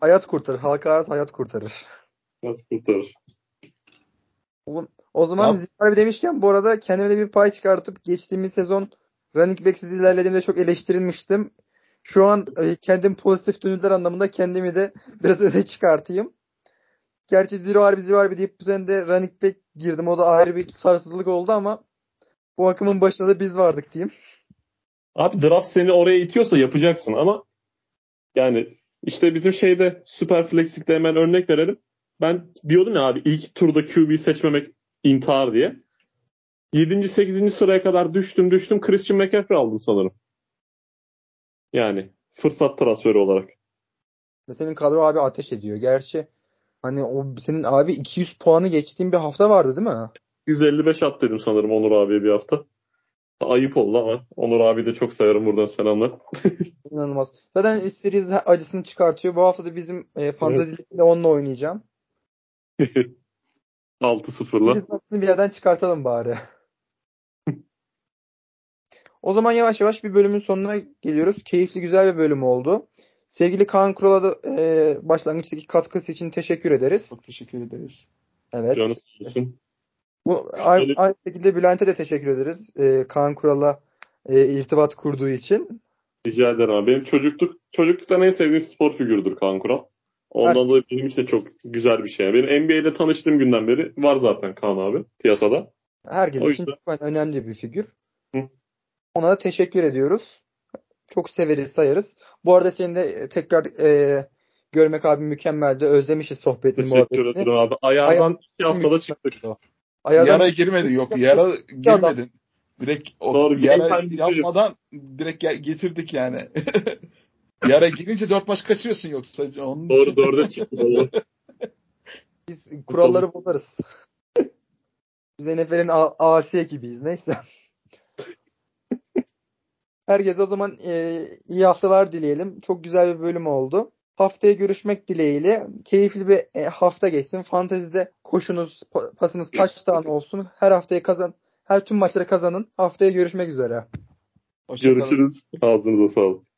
hayat kurtarır. Halka arz hayat kurtarır. Nasıl kurtarır? O zaman Zidane demişken bu arada kendime de bir pay çıkartıp geçtiğimiz sezon running back'siz ilerlediğimde çok eleştirilmiştim. Şu an e, kendim pozitif dönütler anlamında kendimi de biraz öne çıkartayım. Gerçi zero harbi zero harbi deyip bu sene de running back girdim. O da ayrı bir tutarsızlık oldu ama bu akımın başında da biz vardık diyeyim. Abi draft seni oraya itiyorsa yapacaksın ama yani işte bizim şeyde Super Flexic'te hemen örnek verelim. Ben diyordum ya abi ilk turda QB seçmemek intihar diye. 7. 8. sıraya kadar düştüm düştüm Christian McCaffrey aldım sanırım. Yani fırsat transferi olarak. Ve senin kadro abi ateş ediyor. Gerçi hani o senin abi 200 puanı geçtiğin bir hafta vardı değil mi? 155 at dedim sanırım Onur abiye bir hafta. Ayıp oldu ama Onur abi de çok severim buradan selamlar. *laughs* İnanılmaz. Zaten series acısını çıkartıyor. Bu hafta da bizim e, Fantasy Lig'de onunla oynayacağım. *laughs* 6-0'la. Series acısını bir yerden çıkartalım bari. *laughs* o zaman yavaş yavaş bir bölümün sonuna geliyoruz. Keyifli güzel bir bölüm oldu. Sevgili Kaan Kural'a da e, başlangıçtaki katkısı için teşekkür ederiz. Çok teşekkür ederiz. Evet. Canı. Bu aynı, aynı şekilde Bülent'e de teşekkür ederiz. E, Kaan Kural'a e, irtibat kurduğu için. Rica ederim abi. Benim çocukluk, çocukluktan en sevdiğim spor figürüdür Kaan Kural. Ondan dolayı benim için de çok güzel bir şey. Benim NBA'de tanıştığım günden beri var zaten Kaan abi piyasada. Herkes O için yüzden- çok önemli bir figür. Hı. Ona da teşekkür ediyoruz. Çok severiz, sayarız. Bu arada seni de e, tekrar e, görmek abi mükemmeldi. Özlemişiz sohbetini, Teşekkür muhabbetini. ederim abi. Ayağından Ayağım- iki haftada çıktık. Ayardan Yara girmedi yok. Yara girmedin. Direkt o Doğru, yara yapmadan direkt ge- getirdik yani. *laughs* yara girince dört maç kaçırıyorsun yoksa. Onun Doğru için- dörde çıktı. Doğru. *laughs* biz kuralları bozarız. Biz NFL'in A- asi ekibiyiz. Neyse. Herkese o zaman e, iyi haftalar dileyelim. Çok güzel bir bölüm oldu. Haftaya görüşmek dileğiyle. Keyifli bir e, hafta geçsin. Fantezide koşunuz, pa- pasınız touchdown olsun. Her haftayı kazan, her tüm maçları kazanın. Haftaya görüşmek üzere. Hoşça kalın. Görüşürüz. Ağzınıza sağlık.